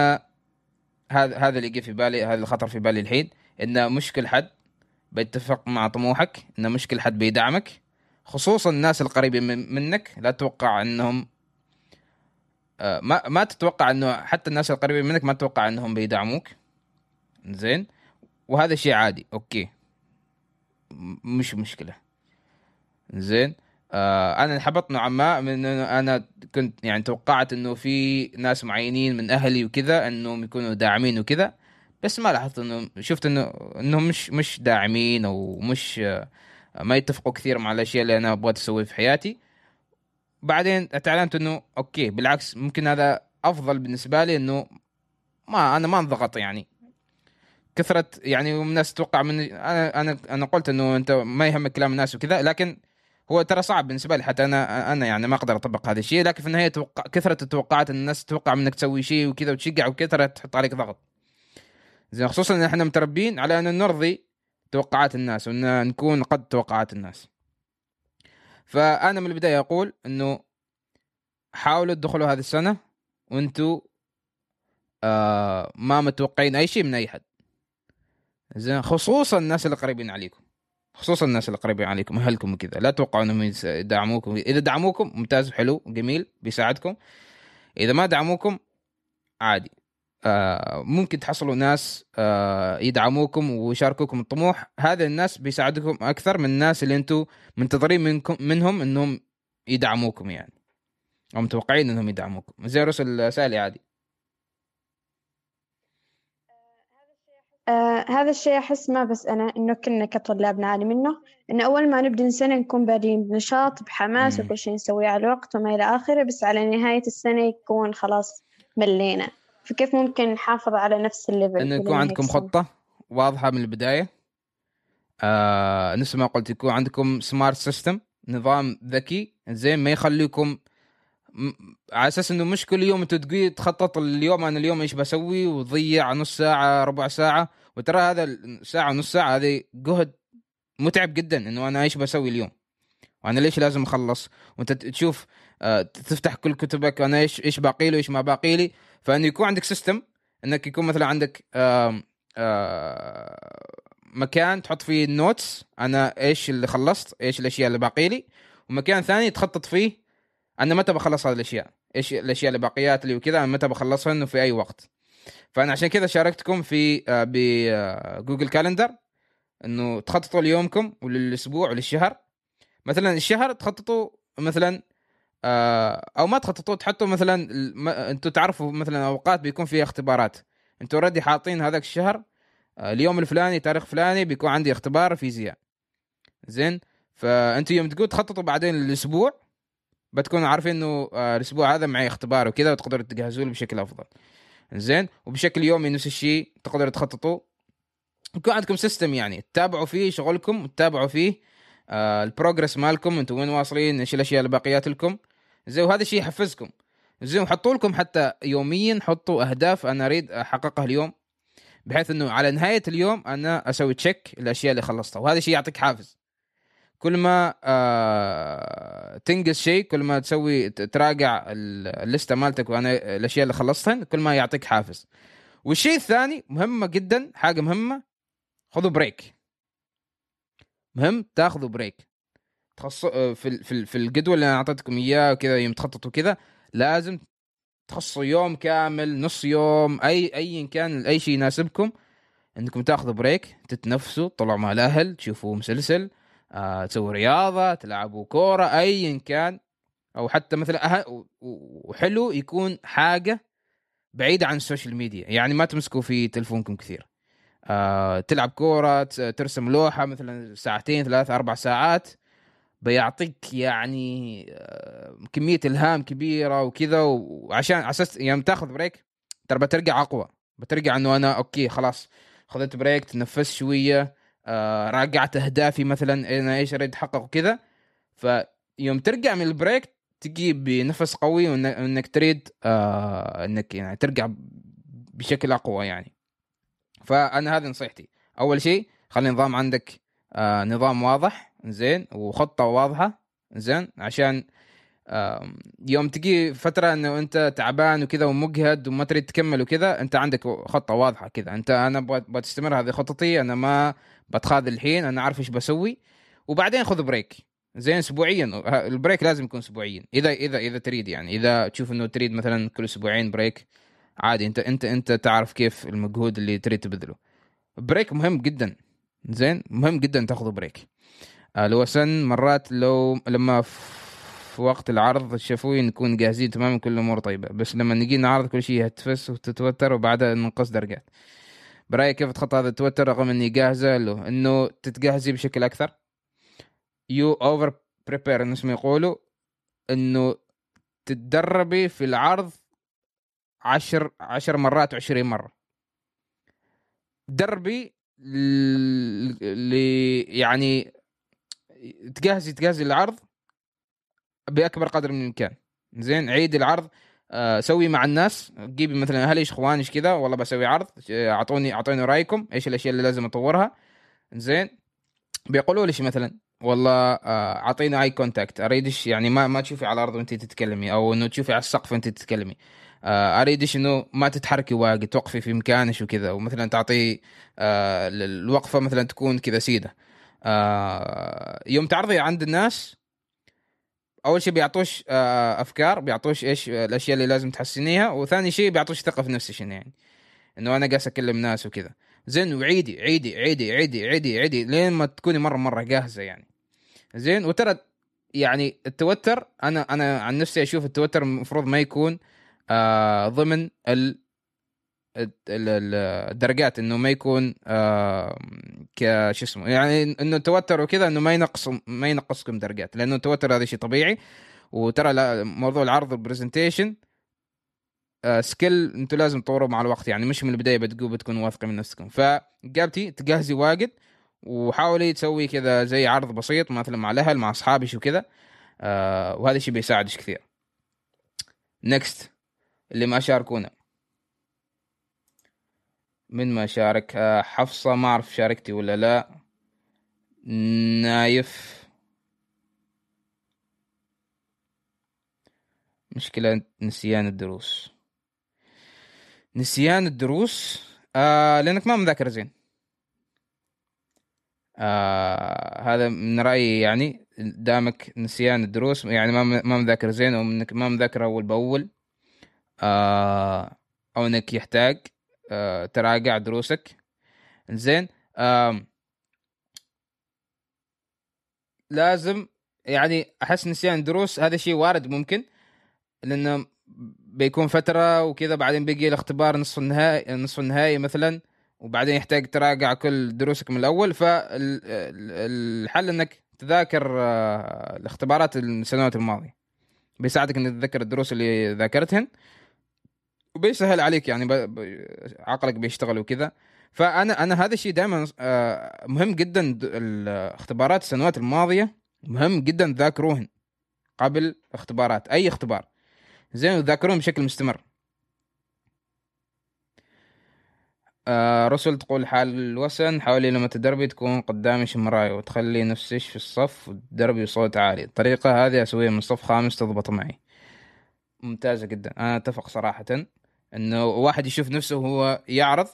هذا هذا اللي جه في بالي هذا اللي خطر في بالي الحين إن مش كل حد بيتفق مع طموحك إن مش كل حد بيدعمك. خصوصا الناس القريبين من منك لا تتوقع إنهم آه ما ما تتوقع إنه حتى الناس القريبين منك ما تتوقع إنهم بيدعموك. زين؟ وهذا شيء عادي أوكي. مش مشكلة. زين. آه أنا انحبطت نوعا ما من إنه أنا كنت يعني توقعت إنه في ناس معينين من أهلي وكذا إنهم يكونوا داعمين وكذا بس ما لاحظت إنه شفت إنه إنهم مش مش داعمين أو مش آه ما يتفقوا كثير مع الأشياء اللي أنا بغيت اسويها في حياتي. بعدين تعلمت إنه أوكي بالعكس ممكن هذا أفضل بالنسبة لي إنه ما أنا ما انضغط يعني. كثرة يعني الناس تتوقع مني أنا أنا أنا قلت إنه أنت ما يهمك كلام الناس وكذا لكن هو ترى صعب بالنسبة لي حتى أنا أنا يعني ما أقدر أطبق هذا الشيء لكن في النهاية توقع كثرة التوقعات الناس تتوقع منك تسوي شيء وكذا وتشجع وكثرة تحط عليك ضغط. زين خصوصا إن إحنا متربين على أن نرضي توقعات الناس وإن نكون قد توقعات الناس. فأنا من البداية أقول إنه حاولوا تدخلوا هذه السنة وأنتم آه ما متوقعين أي شيء من أي حد. زين خصوصا الناس اللي قريبين عليكم. خصوصا الناس اللي قريبين عليكم أهلكم وكذا. لا تتوقعوا إنهم يدعموكم إذا دعموكم ممتاز حلو جميل بيساعدكم. إذا ما دعموكم عادي. آه ممكن تحصلوا ناس آه يدعموكم ويشاركوكم الطموح. هذا الناس بيساعدكم أكثر من الناس اللي أنتم منتظرين منكم منهم إنهم يدعموكم يعني. أو متوقعين إنهم يدعموكم. زي رسل سالي عادي آه هذا الشيء أحس ما بس أنا إنه كنا كطلاب نعاني منه إنه أول ما نبدأ السنة نكون بادين بنشاط بحماس مم. وكل شيء نسويه على الوقت وما إلى آخره بس على نهاية السنة يكون خلاص ملينا فكيف ممكن نحافظ على نفس ال level إلى يكون عندكم؟ خطة واضحة من البداية آه نفس ما قلت يكون عندكم smart system نظام ذكي زين ما يخليكم على أساس إنه مش كل يوم أنت تقول تخطط اليوم أنا اليوم إيش بسوي وتضيع نص ساعة ربع ساعة. وترى هذا الساعة ونص ساعة هذه جهد متعب جدا إنه أنا إيش بسوي اليوم؟ وأنا ليش لازم أخلص؟ وأنت تشوف آه، تفتح كل كتبك أنا إيش إيش باقي لي وإيش ما باقي لي. فإنه يكون عندك system إنك يكون مثلا عندك آه، مكان تحط فيه ال notes أنا إيش اللي خلصت إيش الأشياء اللي باقي لي. ومكان ثاني تخطط فيه أنا متى بخلص هذه الأشياء؟ إيش الأشياء اللي باقيات لي وكذا متى بخلصها إنه في أي وقت. فأنا عشان كذا شاركتكم في آه، ب Google Calendar إنه تخططوا ليومكم وللأسبوع وللشهر. مثلا الشهر تخططوا مثلا آه، أو ما تخططوا تحطوا مثلا أنتوا تعرفوا مثلا أوقات بيكون فيها اختبارات. أنتوا already حاطين هذاك الشهر آه، اليوم الفلاني تاريخ فلاني بيكون عندي اختبار فيزياء. زين؟ فأنتوا يوم تقول تخططوا بعدين الأسبوع بتكونوا عارفين إنه آه، الأسبوع هذا معي اختبار وكذا وتقدروا تجهزوا له بشكل أفضل. زين؟ وبشكل يومي نفس الشيء تقدروا تخططوا يكون عندكم system يعني تتابعوا فيه شغلكم وتتابعوا فيه آه ال progress مالكم أنتم وين واصلين إيش الأشياء اللي باقيات لكم. زي وهذا الشيء يحفزكم. زين؟ وحطوا لكم حتى يوميا حطوا أهداف أنا أريد أحققها اليوم بحيث إنه على نهاية اليوم أنا أسوي check الأشياء اللي خلصتها. وهذا الشيء يعطيك حافز. كل ما آه تنجز شيء كل ما تسوي تراجع ال- الليستة مالتك وأنا الأشياء اللي خلصتها كل ما يعطيك حافز. والشيء الثاني مهمة جدا حاجة مهمة خذوا break مهم تاخذوا break تخص في ال- في ال- في الجدول اللي أنا أعطيتكم إياه وكذا يوم تخططوا كذا لازم تخصصوا يوم كامل نص يوم اي ايا كان أي شيء يناسبكم إنكم تاخذوا break تتنفسوا تطلعوا مع الأهل تشوفوا مسلسل آه، تسووا رياضة تلعبوا كورة ايا كان. أو حتى مثلا أه... وحلو يكون حاجة بعيدة عن السوشيال ميديا. يعني ما تمسكوا في تلفونكم كثير. آه، تلعب كورة ترسم لوحة مثلا ساعتين ثلاث أربع ساعات. بيعطيك يعني آه، كمية إلهام كبيرة وكذا وعشان أساس يوم تاخذ break ترى بترجع أقوى. بترجع إنه أنا okay خلاص خذت break تنفست شوية. آه راجعت أهدافي مثلا أنا إيش أريد أحقق وكذا. فيوم ترجع من ال break تجي بنفس قوي وإنك تريد آه إنك يعني ترجع بشكل أقوى يعني. فأنا هذه نصيحتي. أول شيء خلي نظام عندك آه نظام واضح زين وخطة واضحة زين عشان يوم تجي فترة إنه أنت تعبان وكذا ومجهد وما تريد تكمل وكذا أنت عندك خطة واضحة كذا. أنت أنا أبغى تستمر هذه خطتي أنا ما بتخاذ الحين أنا عارف إيش بسوي. وبعدين خذ break زين اسبوعيا. ال break لازم يكون اسبوعيا. إذا إذا إذا تريد يعني. إذا تشوف إنه تريد مثلا كل أسبوعين break عادي. أنت أنت أنت تعرف كيف المجهود اللي تريد تبذله. break مهم جدا. زين مهم جدا تاخذوا break آه، lesson مرات لو لما في وقت العرض الشفوي نكون جاهزين تماما كل الأمور طيبة. بس لما نجي نعرض كل شيء يتفس وتتوتر وبعدها ننقص درجات برأيك كيف تخطى هذا التوتر رغم إني جاهزة له؟ إنه تتجهزي بشكل أكثر؟ you over prepare نفس ما يقولوا. إنه تتدربي في العرض عشر عشر مرات وعشرين مرة. دربي ل... يعني تجهزي تجهزي العرض بأكبر قدر من الإمكان. زين؟ عيد العرض سوي مع الناس. جيبي مثلا أهلي إيش إخواني إيش كذا والله بسوي عرض. آه، أعطوني أعطوني رأيكم إيش الأشياء اللي لازم أطورها. زين. بيقولوا لي مثلا والله آه، أعطيني eye contact أريد إيش- يعني ما ما تشوفي على الأرض وانت تتكلمي أو إنه تشوفي على السقف وانت تتكلمي. آه أريد إيش إنه ما تتحركي واجد توقفي في مكانش وكذا. ومثلا تعطي آه الوقفة مثلا تكون كذا سيدة. آه يوم تعرضي عند الناس أول شيء بيعطوش آه أفكار بيعطوش إيش الأشياء اللي لازم تحسنيها وثاني شيء بيعطوش ثقة في نفسك يعني إنه أنا قاعد أكلم ناس وكذا. زين وعيدي عيدي عيدي عيدي عيدي عيدي لين ما تكوني مرة مرة جاهزة يعني. زين وترى يعني التوتر أنا أنا عن نفسي أشوف التوتر المفروض ما يكون آه ضمن ال الدرجات إنه ما يكون آه كش اسمه يعني إنه التوتر وكذا إنه ما ينقص ما ينقصكم درجات لأنه التوتر هذا شيء طبيعي. وترى موضوع العرض وال presentation skill أنتم لازم تطوروا مع الوقت يعني مش من البداية بتقول بتكون واثقه من نفسكم. فقابتي تجهزي واجد وحاولي تسوي كذا زي عرض بسيط مثلا مع الأهل مع اصحابك وكذا آه وهذا الشيء بيساعدك كثير. next اللي ما شاركونا. من ما شارك آه حفصة ما أعرف شاركتي ولا لا. نايف. مشكلة نسيان الدروس. نسيان الدروس. آه لأنك ما مذاكر زين. آه هذا من رأيي يعني دامك نسيان الدروس يعني ما مذاكر زين أو إنك ما مذاكر أول بأول آه أو إنك يحتاج. آه تراجع دروسك. زين لازم يعني أحس نسيان الدروس هذا شيء وارد ممكن لأنه بيكون فترة وكذا بعدين بيجي الاختبار نصف النهائي نصف النهائي مثلا وبعدين يحتاج تراجع كل دروسك من الأول. فالحل إنك تذاكر آه، الاختبارات السنوات الماضية. بيساعدك إنك تتذكر الدروس اللي ذاكرتهن. وبيسهل عليك يعني عقلك بيشتغل وكذا. فانا أنا هذا الشيء دائما آه، مهم جدا الاختبارات السنوات الماضية مهم جدا تذاكروهن قبل اختبارات أي اختبار. زين وتذاكرون بشكل مستمر. آه رسل تقول حال الوسن حاولي لما تدربي تكون قدامك مراية وتخلي نفسك في الصف وتدربي بصوت عالي. الطريقة هذه أسويها من صف خامس تضبط معي. ممتازة جدا. أنا أتفق صراحة. إنه واحد يشوف نفسه وهو يعرض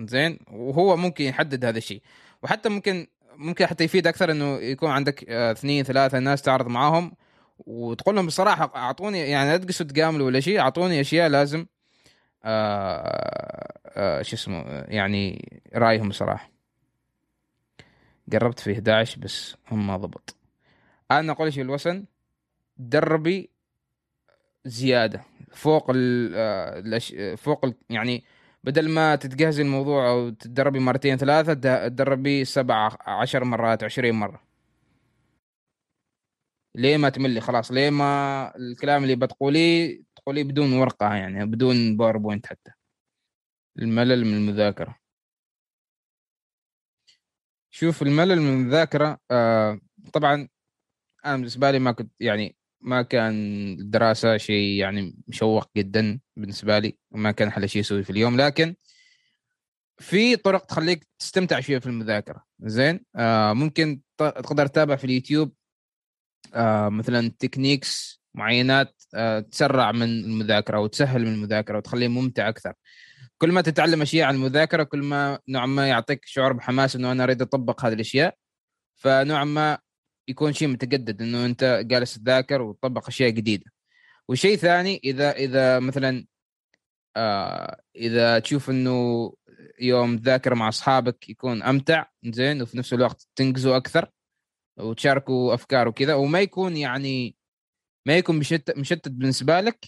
زين؟ وهو ممكن يحدد هذا الشيء. وحتى ممكن ممكن حتى يفيد أكثر إنه يكون عندك آه، اثنين ثلاثة ناس تعرض معاهم وتقول لهم بصراحة أعطوني يعني لا تقصوا تجاملوا ولا شيء أعطوني أشياء لازم آه آه شو اسمه يعني رأيهم بصراحة. قربت في 11 بس هم ما ضبط. أنا أقول شيء الوسن دربي زيادة. فوق ال آه، فوق ال يعني بدل ما تتجهزي الموضوع أو تدربي مرتين ثلاثة تدربي سبع عشر مرات عشرين مرة. ليه ما تملي؟ خلاص ليه ما الكلام اللي بتقوليه تقوليه بدون ورقة يعني بدون باوربوينت حتى. الملل من المذاكرة. شوف الملل من المذاكرة آه طبعا أنا بالنسبة لي ما كنت يعني ما كان الدراسة شيء يعني مشوق جدا بالنسبة لي وما كان حل شيء أسوي في اليوم. لكن في طرق تخليك تستمتع شوية في المذاكرة. زين؟ آه ممكن تقدر تتابع في اليوتيوب آه مثلا تكنيكس معينات آه تسرع من المذاكرة وتسهل من المذاكرة وتخليه ممتع أكثر. كل ما تتعلم أشياء عن المذاكرة كل ما نوعا ما يعطيك شعور بحماس إنه أنا أريد أطبق هذه الأشياء. فنوعا ما يكون شيء متجدد إنه أنت جالس تذاكر وتطبق أشياء جديدة. وشيء ثاني إذا إذا مثلا آه إذا تشوف إنه يوم تذاكر مع أصحابك يكون أمتع زين وفي نفس الوقت تنجزوا أكثر وتشاركوا أفكار وكذا وما يكون يعني ما يكون مشتت مشتت بالنسبة لك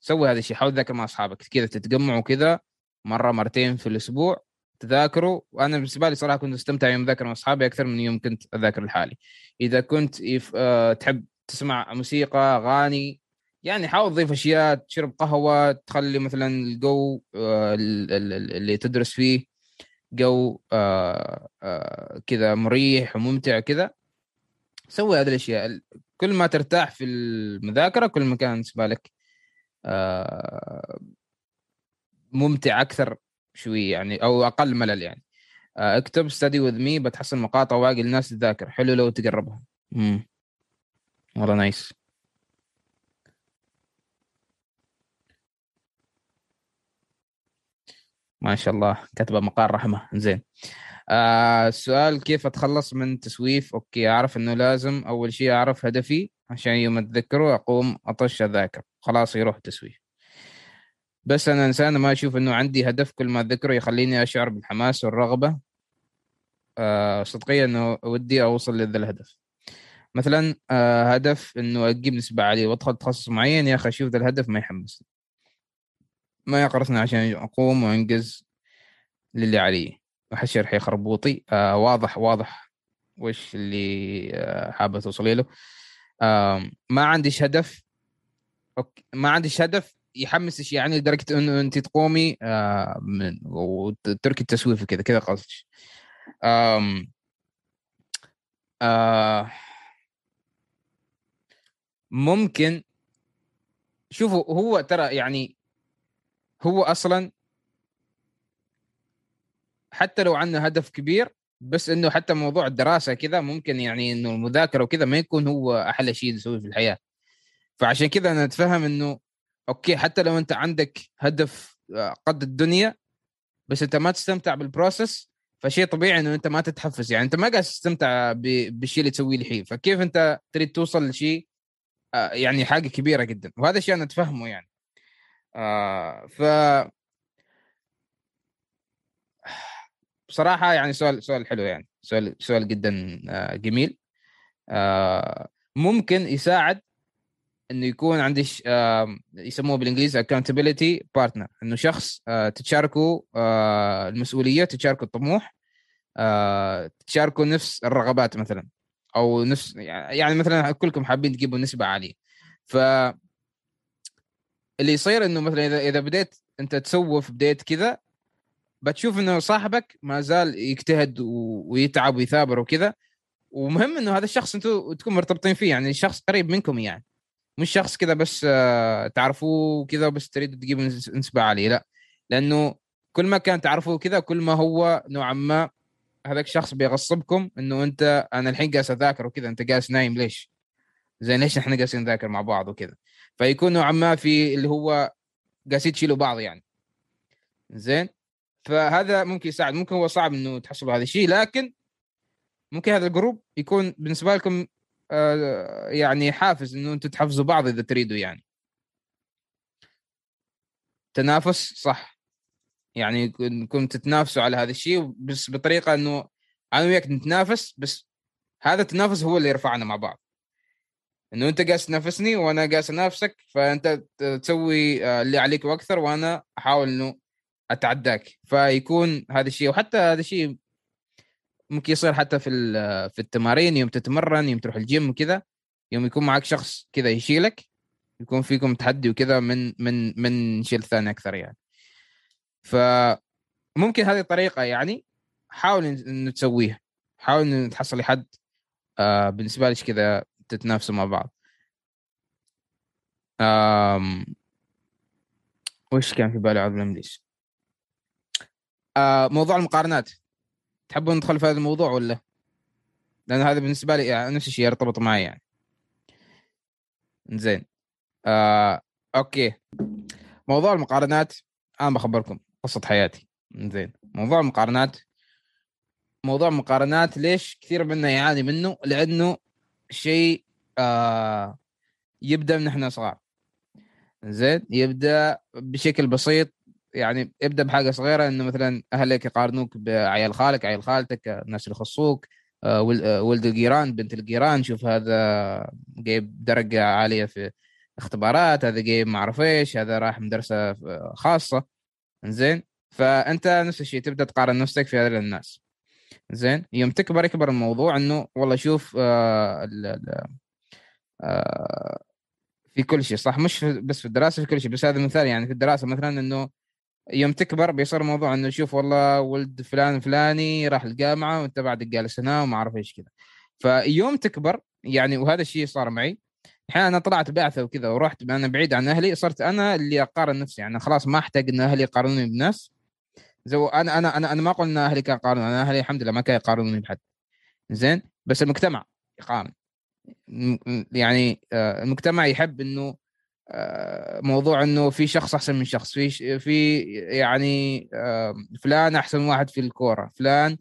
سوي هذا الشيء حاول تذاكر مع أصحابك كذا تتجمعوا كذا مرة مرتين في الأسبوع تذاكروا. وأنا بالنسبة لي صراحة كنت أستمتع يوم أذاكر مع أصحابي أكثر من يوم كنت أذاكر لحالي. إذا كنت يف... أه تحب تسمع موسيقى أغاني يعني حاول تضيف أشياء تشرب قهوة تخلي مثلا الجو أه اللي تدرس فيه جو أه أه كذا مريح وممتع كذا. سوي هذه الأشياء. كل ما ترتاح في المذاكرة كل ما كان بالنسبة لك آه، ممتع أكثر شوي يعني أو أقل ملل يعني. آه، اكتب study with me بتحصل مقاطع واجد الناس تذاكر حلو لو تقربها امم والله nice ما شاء الله كاتبة مقال رحمة. زين. آه السؤال كيف أتخلص من تسويف؟ okay أعرف إنه لازم. أول شيء أعرف هدفي عشان يوم اتذكره أقوم أطش أذاكر. خلاص يروح تسويف. بس أنا إنسان ما أشوف إنه عندي هدف كل ما اتذكره يخليني أشعر بالحماس والرغبة. آه صدقيا إنه ودي أوصل لذا الهدف. مثلا آه هدف إنه أجيب نسبة عالية وأدخل تخصص معين يا أخي أشوف ذا الهدف ما يحمسني. ما يقرصني عشان أقوم وأنجز للي علي. احس شرحي خربوطي. آه واضح واضح وش اللي آه حابة توصلي له. آه ما عنديش هدف. أوكي. ما عنديش هدف يحمسك يعني لدرجة انه أنت تقومي آه من وتركي التسويف كذا كذا قصدك. آم آه ممكن شوفوا هو ترى يعني هو أصلا حتى لو عنده هدف كبير بس إنه حتى موضوع الدراسة كذا ممكن يعني إنه المذاكرة وكذا ما يكون هو أحلى شيء تسويه في الحياة. فعشان كذا أنا أتفهم إنه okay حتى لو أنت عندك هدف آه، قد الدنيا بس أنت ما تستمتع بال process فشيء طبيعي إنه أنت ما تتحفز. يعني أنت ما قاعد تستمتع بالشيء اللي تسويه الحين. فكيف أنت تريد توصل لشيء آه، يعني حاجة كبيرة جدا؟ وهذا الشيء أنا أتفهمه يعني. آه ف بصراحة يعني سؤال سؤال حلو يعني. سؤال سؤال جدا آه جميل. آه ممكن يساعد إنه يكون عندي آه يسموه بالإنجليزي accountability partner. إنه شخص آه تتشاركوا آه المسؤولية تتشاركوا الطموح آه تتشاركوا نفس الرغبات مثلا. أو نفس يعني مثلا كلكم حابين تجيبوا نسبة عالية. ف اللي يصير إنه مثلا إذا إذا بديت أنت تسوف بديت كذا بتشوف إنه صاحبك ما زال يجتهد ويتعب ويثابر وكذا. ومهم إنه هذا الشخص أنتم تكون مرتبطين فيه يعني شخص قريب منكم يعني. مش شخص كذا بس آه، تعرفوه كذا بس تريد تجيب نسبة عالية لا. لأنه كل ما كان تعرفوه كذا كل ما هو نوعا ما هذاك الشخص بيغصبكم إنه أنت أنا الحين جالس أذاكر وكذا أنت جالس نايم ليش؟ زين ليش إحنا جالسين نذاكر مع بعض وكذا فيكون نوعا ما في اللي هو جالسين تشيلوا بعض يعني. زين؟ فهذا ممكن يساعد ممكن هو صعب إنه تحصلوا هذا الشيء لكن ممكن هذا الجروب يكون بالنسبة لكم يعني حافز إنه أنتم تحفزوا بعض إذا تريدوا يعني. تنافس صح. يعني إنكم تتنافسوا على هذا الشيء بس بطريقة إنه أنا وياك نتنافس بس هذا التنافس هو اللي يرفعنا مع بعض. إنه أنت قاعد تنافسني وأنا قاعد أنافسك فأنت تسوي آه، اللي عليك وأكثر وأنا أحاول إنه أتعداك. فيكون هذا الشيء وحتى هذا الشيء ممكن يصير حتى في في التمارين يوم تتمرن يوم تروح الجيم وكذا يوم يكون معك شخص كذا يشيلك يكون فيكم تحدي وكذا من من من شيل ثاني أكثر يعني. فممكن هذه الطريقة يعني حاول انه تسويها. حاول انه تحصل حد آه بالنسبة لك كذا تتنافسوا مع بعض. آم... وش كان في بالي عبد الامليس آه موضوع المقارنات. تحبون ندخل في هذا الموضوع ولا؟ لأن هذا بالنسبة لي يعني نفس الشيء يرتبط معي يعني. زين آه أوكي. موضوع المقارنات أنا بخبركم قصة حياتي. زين موضوع المقارنات موضوع المقارنات ليش كثير منا يعاني منه؟ لأنه شيء آه يبدأ من إحنا صغار. زين يبدأ بشكل بسيط يعني ابدأ بحاجة صغيرة إنه مثلا أهلك يقارنوك بعيال خالك عيال خالتك الناس اللي يخصوك آه، آه، ولد الجيران بنت الجيران شوف هذا جايب درجة عالية في اختبارات هذا جايب ما أعرف إيش هذا راح مدرسة خاصة. زين فأنت نفس الشيء تبدأ تقارن نفسك في هذول الناس. زين يوم تكبر يكبر الموضوع إنه والله شوف آه ال ال آه في كل شيء صح؟ مش بس في الدراسة في كل شيء. بس هذا مثال يعني في الدراسة مثلا إنه يوم تكبر بيصير موضوع إنه شوف والله ولد فلان فلاني راح الجامعة وأنت بعدك جالس هنا وما أعرف إيش كذا. فيوم تكبر يعني وهذا الشيء صار معي. الحين أنا طلعت بعثة وكذا ورحت أنا بعيد عن أهلي صرت أنا اللي أقارن نفسي. يعني خلاص ما أحتاج إن أهلي يقارنوني بناس. زو أنا أنا أنا أنا ما أقول إن أهلي كانوا يقارنون أنا أهلي الحمد لله ما كانوا يقارنوني بحد. زين؟ بس المجتمع يقارن. يعني آه، المجتمع يحب إنه موضوع إنه في شخص أحسن من شخص في في يعني آه، فلان أحسن واحد في الكورة فلان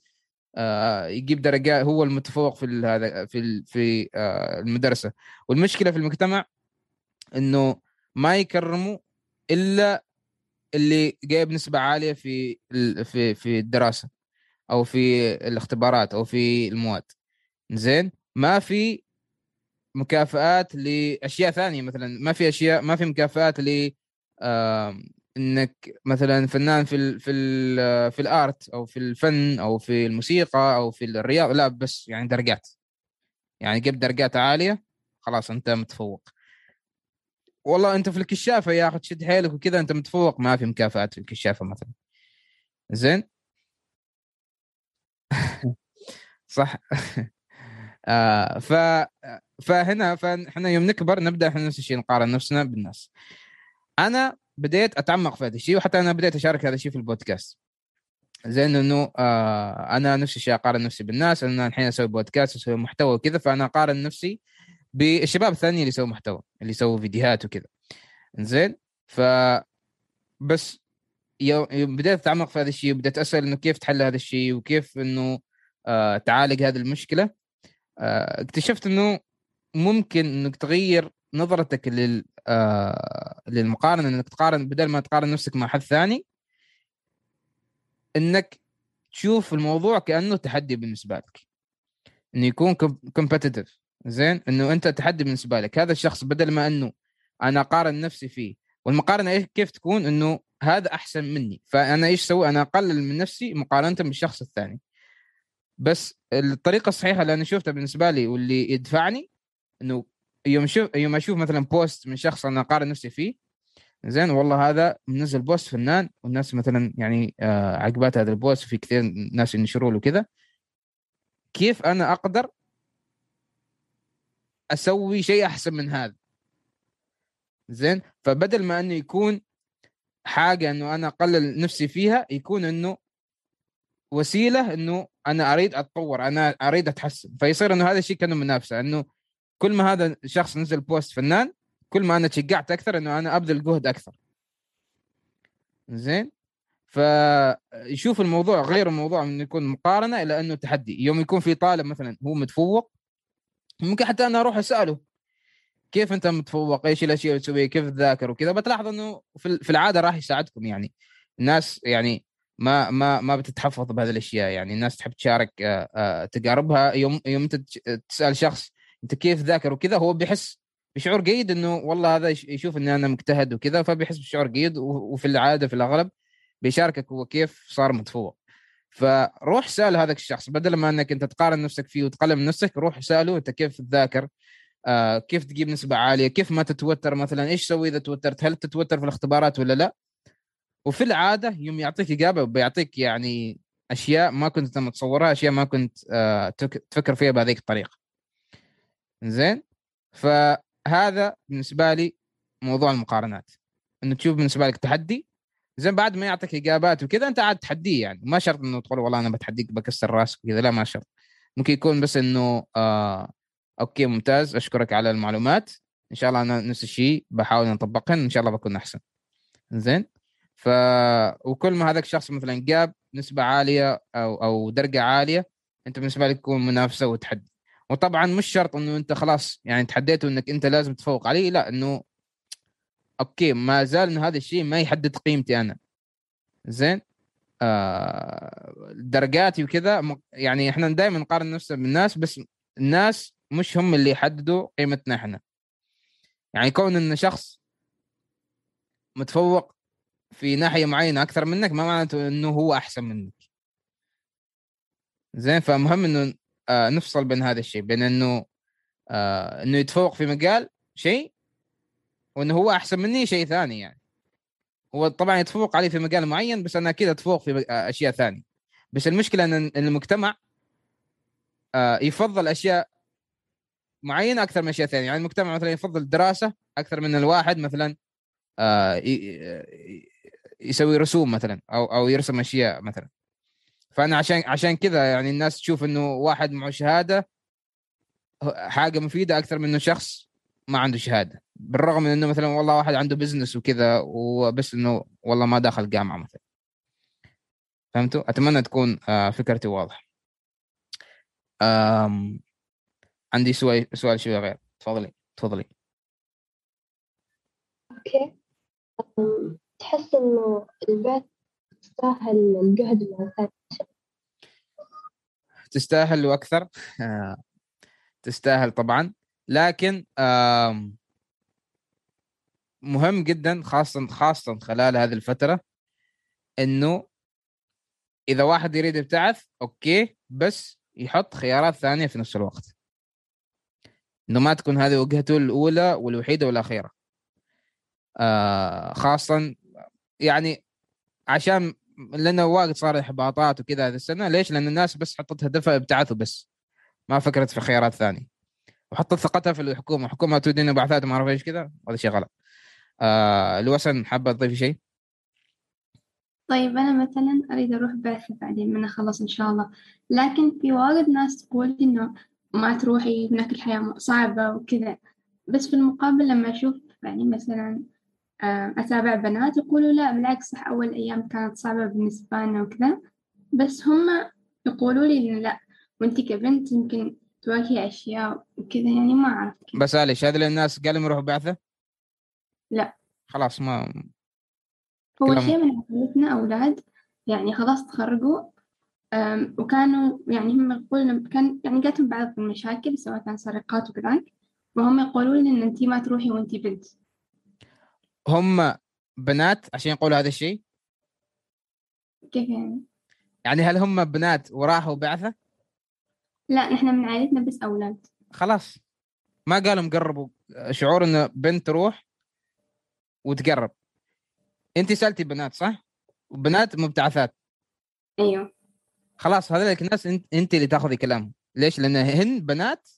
آه، يجيب درجات هو المتفوق في هذا في في آه، المدرسة. والمشكلة في المجتمع إنه ما يكرموا إلا اللي جايب نسبة عالية في في في الدراسة أو في الاختبارات أو في المواد. زين؟ ما في مكافآت لاشياء ثانية مثلا ما في أشياء ما في مكافآت ل إنك مثلا فنان في ال في ال في الآرت أو في الفن أو في الموسيقى أو في الرياضه لا بس يعني درجات. يعني جبت درجات عالية خلاص أنت متفوق. والله أنت في الكشافة يا أخي تشد حيلك وكذا أنت متفوق ما في مكافآت في الكشافة مثلا. زين؟ صح. آه ف فهنا فاحنا يوم نكبر نبدأ إحنا نفس الشيء نقارن نفسنا بالناس. أنا بديت أتعمق في هذا الشيء وحتى أنا بديت أشارك هذا الشيء في البودكاست. زين إنه آه أنا نفس الشيء أقارن نفسي بالناس أنا الحين أسوي بودكاست أسوي محتوى وكذا فأنا أقارن نفسي بالشباب الثانيين اللي يسووا محتوى اللي يسووا فيديوهات وكذا. زين؟ ف بس يوم بديت أتعمق في هذا الشيء وبديت أسأل إنه كيف تحل هذا الشيء وكيف إنه آه تعالج هذه المشكلة اكتشفت إنه ممكن إنك تغير نظرتك لل آه للمقارنة إنك تقارن بدل ما تقارن نفسك مع حد ثاني إنك تشوف الموضوع كأنه تحدي بالنسبة لك. إنه يكون competitive زين؟ إنه أنت تحدي بالنسبة لك. هذا الشخص بدل ما إنه أنا أقارن نفسي فيه والمقارنة كيف تكون؟ إنه هذا أحسن مني. فأنا إيش أسوي أنا أقلل من نفسي مقارنة بالشخص الثاني. بس الطريقة الصحيحة اللي أنا شفتها بالنسبة لي واللي يدفعني إنه يوم أشوف يوم أشوف مثلا post من شخص أنا أقارن نفسي فيه زين والله هذا منزل post فنان والناس مثلا يعني آه عقبات هذا ال post في كثير ناس ينشروا له كذا. كيف أنا أقدر أسوي شيء أحسن من هذا؟ زين فبدل ما إنه يكون حاجة إنه أنا أقلل نفسي فيها يكون إنه وسيلة إنه أنا أريد أتطور أنا أريد أتحسن. فيصير إنه هذا الشيء كأنه منافسة إنه كل ما هذا شخص نزل بوست فنان كل ما أنا تشجعت أكثر إنه أنا أبذل جهد أكثر. زين؟ فيشوف الموضوع غير الموضوع إنه يكون مقارنة إلى إنه تحدي. يوم يكون في طالب مثلا هو متفوق ممكن حتى أنا أروح أسأله كيف أنت متفوق؟ إيش الأشياء اللي تسويها؟ كيف تذاكر؟ وكذا. بتلاحظ إنه في العادة راح يساعدكم يعني. الناس يعني ما ما ما بتتحفظ بهذه الأشياء. يعني الناس تحب تشارك آه، آه، تجاربها يوم يوم أنت تسأل شخص أنت كيف ذاكر وكذا هو بيحس بشعور جيد إنه والله هذا يش- يشوف إني أنا مجتهد وكذا فبيحس بشعور جيد وفي العادة في الأغلب بيشاركك هو كيف صار متفوق. فروح سأل هذاك الشخص. بدل ما إنك أنت تقارن نفسك فيه وتقلل من نفسك روح سأله أنت كيف تذاكر آه كيف تجيب نسبة عالية كيف ما تتوتر مثلا إيش تسوي إذا توترت؟ هل تتوتر في الاختبارات ولا لا؟ وفي العادة يوم يعطيك إجابة بيعطيك يعني أشياء ما كنت متصورها أشياء ما كنت آه تفكر فيها بهذيك الطريقة. زين فهذا بالنسبة لي موضوع المقارنات. إنه تشوف بالنسبة لك تحدي. زين بعد ما يعطيك إجابات وكذا أنت عاد تحديه يعني. ما شرط إنه تقول والله أنا بتحديك بكسر راسك وكذا لا ما شرط. ممكن يكون بس إنه آه أوكي ممتاز أشكرك على المعلومات. إن شاء الله أنا نفس الشيء بحاول أطبقهن إن شاء الله بكون أحسن. زين ف وكل ما هذاك الشخص مثلا جاب نسبة عالية أو أو درجة عالية أنت بالنسبة لك تكون منافسة وتحدي. وطبعا مش شرط إنه أنت خلاص يعني تحديته انك أنت لازم تفوق عليه لا إنه أوكي ما زال انه هذا الشيء ما يحدد قيمتي أنا. زين؟ آه درجاتي وكذا يعني إحنا دائما نقارن نفسنا بالناس بس الناس مش هم اللي يحددوا قيمتنا إحنا. يعني كون إن شخص متفوق في ناحية معينة أكثر منك ما معناته إنه هو أحسن منك. زين فمهم إنه آه نفصل بين هذا الشيء بين إنه آه إنه يتفوق في مجال شيء وإنه هو أحسن مني شيء ثاني يعني. هو طبعا يتفوق علي في مجال معين بس أنا أكيد أتفوق في آه، أشياء ثانية. بس المشكلة إن المجتمع يفضل أشياء معينة أكثر من أشياء ثانية. يعني المجتمع مثلا يفضل الدراسه أكثر من الواحد مثلا يسوي رسوم مثلا أو أو يرسم أشياء مثلا. فأنا عشان عشان كذا يعني الناس تشوف إنه واحد معه شهادة حاجة مفيدة أكثر من إنه شخص ما عنده شهادة. بالرغم من إنه مثلا والله واحد عنده بزنس وكذا وبس إنه والله ما دخل جامعة مثلا. فهمتوا؟ أتمنى تكون آه، فكرتي واضحة. آم عندي سؤال سؤال شوي غير. تفضلي تفضلي. okay. أم، تحس إنه البعثة تستاهل الجهد الثاني تستاهل وأكثر؟ آه، تستاهل طبعا. لكن مهم جدا خاصه خاصه خلال هذه الفترة إنه إذا واحد يريد يبتعث okay بس يحط خيارات ثانية في نفس الوقت. إنه ما تكون هذه وجهته الأولى والوحيدة والأخيرة. آه خاصه يعني عشان لأنه واجد صار إحباطات وكذا هذه السنة ليش؟ لأن الناس بس حطت هدفها ابتعاث وبس ما فكرت في خيارات ثانية وحطت ثقتها في الحكومة الحكومة تودينا بعثات ما أعرف إيش كذا هذا شيء غلط آه لوسن حابة تضيفي شيء؟ طيب أنا مثلا أريد أروح بعثة بعدين من أخلص إن شاء الله لكن في واجد ناس تقول إنه ما تروحي هناك الحياة صعبة وكذا بس في المقابل لما أشوف يعني مثلا أتابع بنات يقولوا لا بالعكس صح أول أيام كانت صعبة بالنسبة لنا وكذا. بس هم يقولوا لي إنه لا وأنتي كبنت يمكن تواجهي أشياء وكذا يعني ما أعرف كيف. بس معلش هذا الناس قالوا يروحوا بعثة؟ لا. خلاص ما كلام- شيء من عائلتنا أولاد يعني خلاص تخرجوا. وكانوا يعني هم يقولون كان يعني جاتهم بعض المشاكل سواء كان سرقات وكذاك وهم يقولون لي إن أنتي ما تروحي وأنتي بنت. هم بنات عشان يقولوا هذا الشيء؟ كيف يعني؟ يعني هل هم بنات وراحوا بعثة؟ لا نحن من عائلتنا بس أولاد. خلاص. ما قالوا مقربوا شعور انه بنت تروح وتقرب. انت سألتي بنات صح؟ وبنات مبتعثات. أيوه. خلاص هذول الناس انت اللي تاخذي كلامهم. ليش؟ لأن هن بنات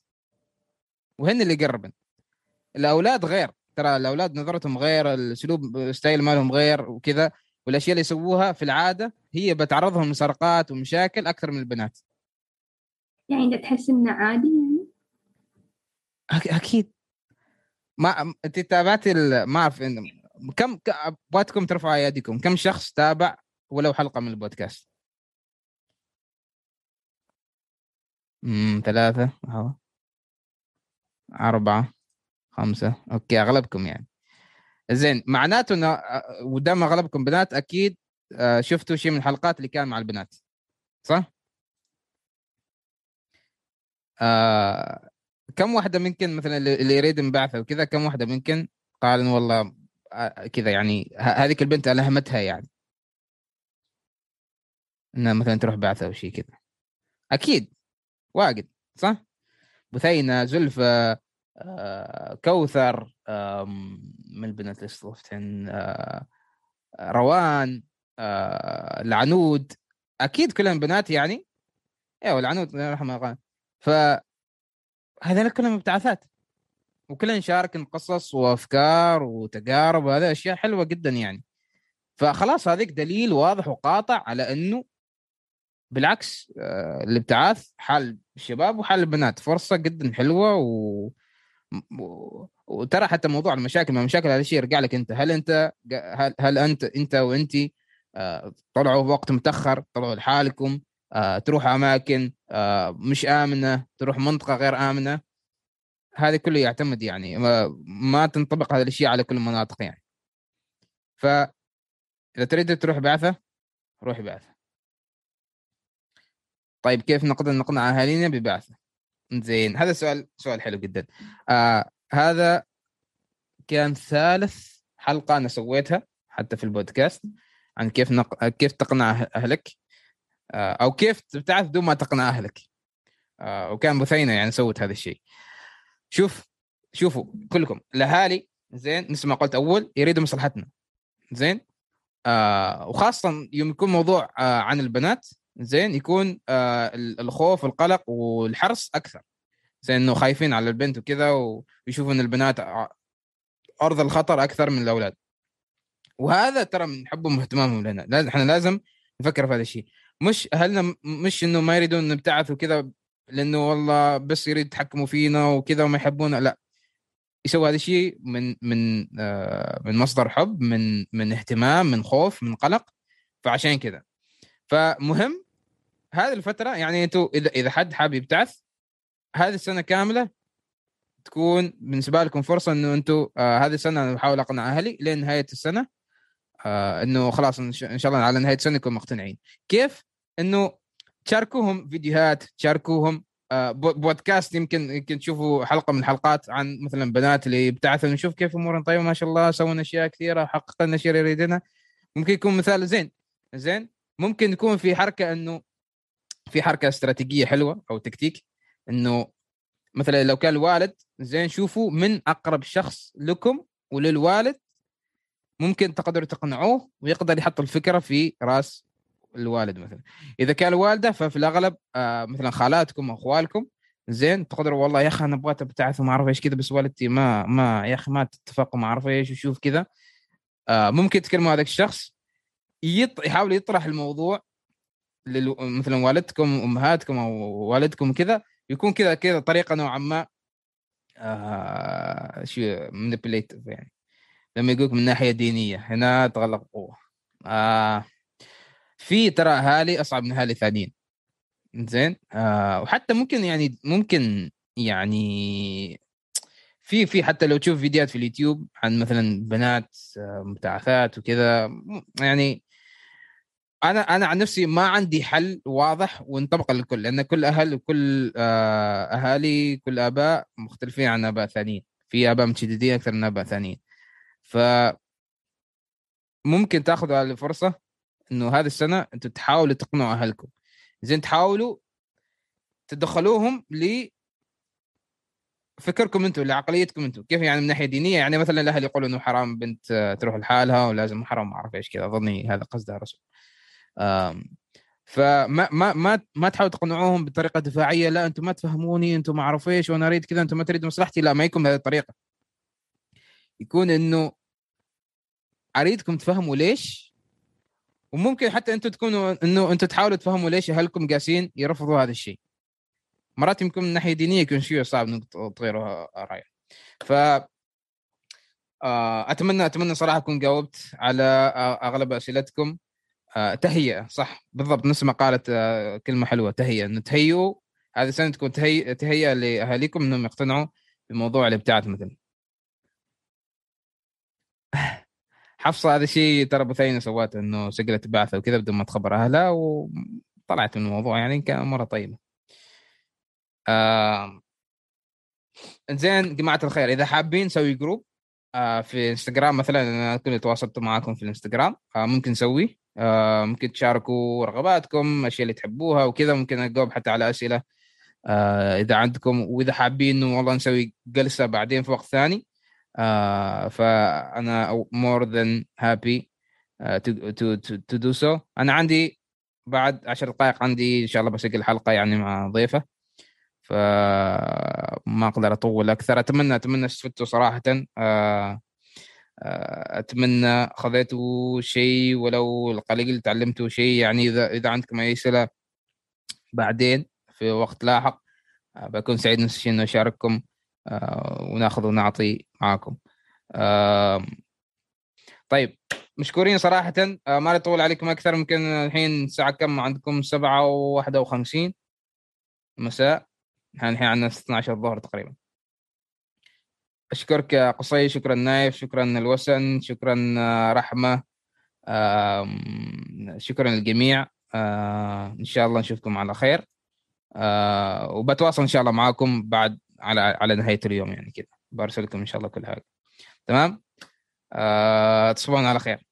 وهن اللي يقربن. الأولاد غير. ترى الأولاد نظرتهم غير الأسلوب ستايل مالهم غير وكذا والأشياء اللي يسووها في العادة هي بتعرضهم لسرقات ومشاكل أكثر من البنات. يعني أنت تحس إنه عادي يعني؟ أكيد. ما أنت تابعتي ال- ما أعرف كم ابغاكم ترفعوا اياديكم كم شخص تابع ولو حلقة من البودكاست؟ امم ثلاثة أهو. أربعة. خمسة. أوكي أغلبكم يعني. زين معناته إنه آه، ودام أغلبكم بنات أكيد آه، شفتوا شيء من الحلقات اللي كان مع البنات صح؟ آه كم واحدة منكم مثلا اللي يريد انبعثة وكذا كم واحدة منكم قال إنه والله آه، كذا يعني هذيك البنت ألهمتها يعني. إنها مثلا تروح بعثة أو شيء كذا. أكيد واجد صح؟ بثينة زلفة كوثر آم، من البنات اللي استضفتهن آه، روان آه، العنود. أكيد كلهم بنات يعني؟ أيوه العنود الله. ف هذول كلهم ابتعاثات وكلهم شاركن قصص وأفكار وتجارب وهذه أشياء حلوة جدا يعني. فخلاص هذيك دليل واضح وقاطع على إنه بالعكس آه، الابتعاث حال الشباب وحال البنات فرصة جدا حلوة و... وترى حتى موضوع المشاكل ما مشاكل هذا الشيء يرجع لك أنت. هل أنت هل, هل أنت أنت وأنت آه، طلعوا وقت متأخر طلعوا لحالكم آه، تروح أماكن آه، مش آمنة تروح منطقة غير آمنة؟ هذه كله يعتمد يعني ما, تنطبق هذه الاشياء على كل المناطق يعني. ف إذا تريد تروح بعثة روحي بعثة. طيب كيف نقدر نقنع أهالينا ببعثة؟ زين. هذا سؤال سؤال حلو جدا. آه هذا كان ثالث حلقة أنا سويتها حتى في البودكاست عن كيف نق... كيف تقنع أه- أهلك. آه أو كيف تبتعث بدون ما تقنع أهلك. آه وكان بثينه يعني سوت هذا الشيء. شوف شوفوا كلكم. الأهالي زين مثل ما قلت أول يريدوا مصلحتنا. زين؟ آه وخاصة يوم يكون موضوع آه عن البنات زين يكون آه ال- الخوف والقلق والحرص أكثر. زي إنه خايفين على البنت وكذا ويشوفوا إن البنات أرض الخطر أكثر من الأولاد. وهذا ترى من حبهم واهتمامهم لنا. لازم إحنا لازم نفكر في هذا الشيء. مش اهلنا مش إنه ما يريدون نبتعث وكذا لأنه والله بس يريد يتحكموا فينا وكذا وما يحبونا. لا. يسوي هذا الشيء من من آه، من مصدر حب من من اهتمام من خوف من قلق. فعشان كذا. فمهم هذه الفترة يعني أنتم اذا إذا حد حاب يبتعث هذه السنة كاملة تكون بالنسبة لكم فرصة إنه أنتم آه هذه السنة أنا بحاول أقنع أهلي لين نهايه السنة آه إنه خلاص إن شاء الله على نهاية السنة يكونوا مقتنعين. كيف؟ إنه تشاركوهم فيديوهات تشاركوهم آه بودكاست يمكن يمكن تشوفوا حلقة من الحلقات عن مثلا بنات اللي يبتعثوا نشوف كيف أمورهم طيبة ما شاء الله سووا أشياء كثيرة حققنا الاشياء اللي يريدنا. ممكن يكون مثال زين. زين؟ ممكن يكون في حركة إنه في حركة استراتيجية حلوة أو تكتيك إنه مثلا لو كان الوالد زين شوفوا من أقرب شخص لكم وللوالد ممكن تقدروا تقنعوه ويقدر يحط الفكرة في رأس الوالد مثلا إذا كان الوالده ففي الأغلب آه مثلا خالاتكم أخوالكم زين تقدروا والله يا أخي أنا أبغى ابتعث وما أعرف إيش كذا بس والدتي ما ما يا أخي ما تتفقوا ما أعرف إيش وشوف كذا آه ممكن تكلموا هذاك الشخص. يحاول يطرح الموضوع مثلا والدتكم أمهاتكم أو والدكم كذا يكون كذا كذا طريقة نوعا ما آه شو مانيبيليتيف يعني. لما يقولك من ناحية دينية هنا تغلق قوه آه في ترى أهالي أصعب من أهالي ثانيين. زين؟ آه وحتى ممكن يعني ممكن يعني في في حتى لو تشوف فيديوهات في اليوتيوب عن مثلا بنات آه، مبتعثات وكذا يعني أنا أنا عن نفسي ما عندي حل واضح وينطبق للكل لأن كل أهل وكل آه، أهالي كل آباء مختلفين عن آباء ثانيين. في آباء متشددين أكثر من آباء ثانيين. ف ممكن تاخذوا هذه الفرصة إنه هذه السنة أنتم تحاولوا تقنعوا أهلكم. زين تحاولوا تدخلوهم ل فكركم أنتم لعقليتكم أنتم. كيف يعني من ناحية دينية؟ يعني مثلا الأهل يقولوا إنه حرام بنت تروح لحالها ولازم حرام ما أعرف إيش كذا أظني هذا قصدها الرسول. فما ما ما ما تحاولوا تقنعوهم بطريقة دفاعية لا أنتم ما تفهموني أنتم ما اعرف إيش وأنا اريد كذا أنتم ما تريدوا مصلحتي. لا ما يكون بهذه الطريقة. يكون انه اريدكم تفهموا ليش وممكن حتى أنتم تكونوا انه أنتم تحاولوا تفهموا ليش اهلكم قاسين يرفضوا هذا الشيء. مرات يمكن من ناحية دينية يكون شيء صعب انك تغيروا رايه ف آه، اتمنى أتمنى صراحة أكون جاوبت على أغلب أسئلتكم. آه، تهيئة صح؟ بالضبط نفس ما قالت آه، كلمة حلوة تهيئة إنه تهيئوا هذه السنة تكون تهيئه تهيئة لأهاليكم إنهم يقتنعوا بموضوع الابتعاث مثلا. حفصة هذا الشيء ترى بثينه سواته إنه سجلت بعثة وكذا بدون ما تخبر أهلها وطلعت من الموضوع يعني كان مره طيبة. آه زين جماعة الخير إذا حابين نسوي جروب آه في إنستغرام مثلا أنا كنت تواصلت معاكم في الإنستغرام آه ممكن نسوي آه ممكن تشاركوا رغباتكم الاشياء اللي تحبوها وكذا ممكن اجاوب حتى على أسئلة آه إذا عندكم وإذا حابين إنه والله نسوي جلسة بعدين في وقت ثاني آه فأنا uh, to, to, to, to do so. أنا عندي بعد عشر دقائق عندي إن شاء الله بسجل حلقة يعني مع ضيفه فما أقدر أطول أكثر. أتمنى أتمنى استفدتوا صراحة آه أتمنى خذيتوا شيء ولو القليل تعلمتوا شيء يعني إذا إذا عندكم اي اسئله بعدين في وقت لاحق بكون سعيد نفس الشيء انه اشارككم ونأخذ ونعطي معاكم طيب مشكورين صراحة ما نطول عليكم أكثر ممكن الحين الساعة كم؟ عندكم سبعة وواحدة وخمسين مساء. الحين عندنا 12 الظهر تقريبا. أشكرك يا قصي شكرا نايف شكرا الوسن شكرا رحمة شكرا للجميع إن شاء الله نشوفكم على خير. وبتواصل إن شاء الله معاكم بعد على على نهاية اليوم يعني كذا برسل لكم إن شاء الله كل حاجة. تمام؟ تصبحون على خير.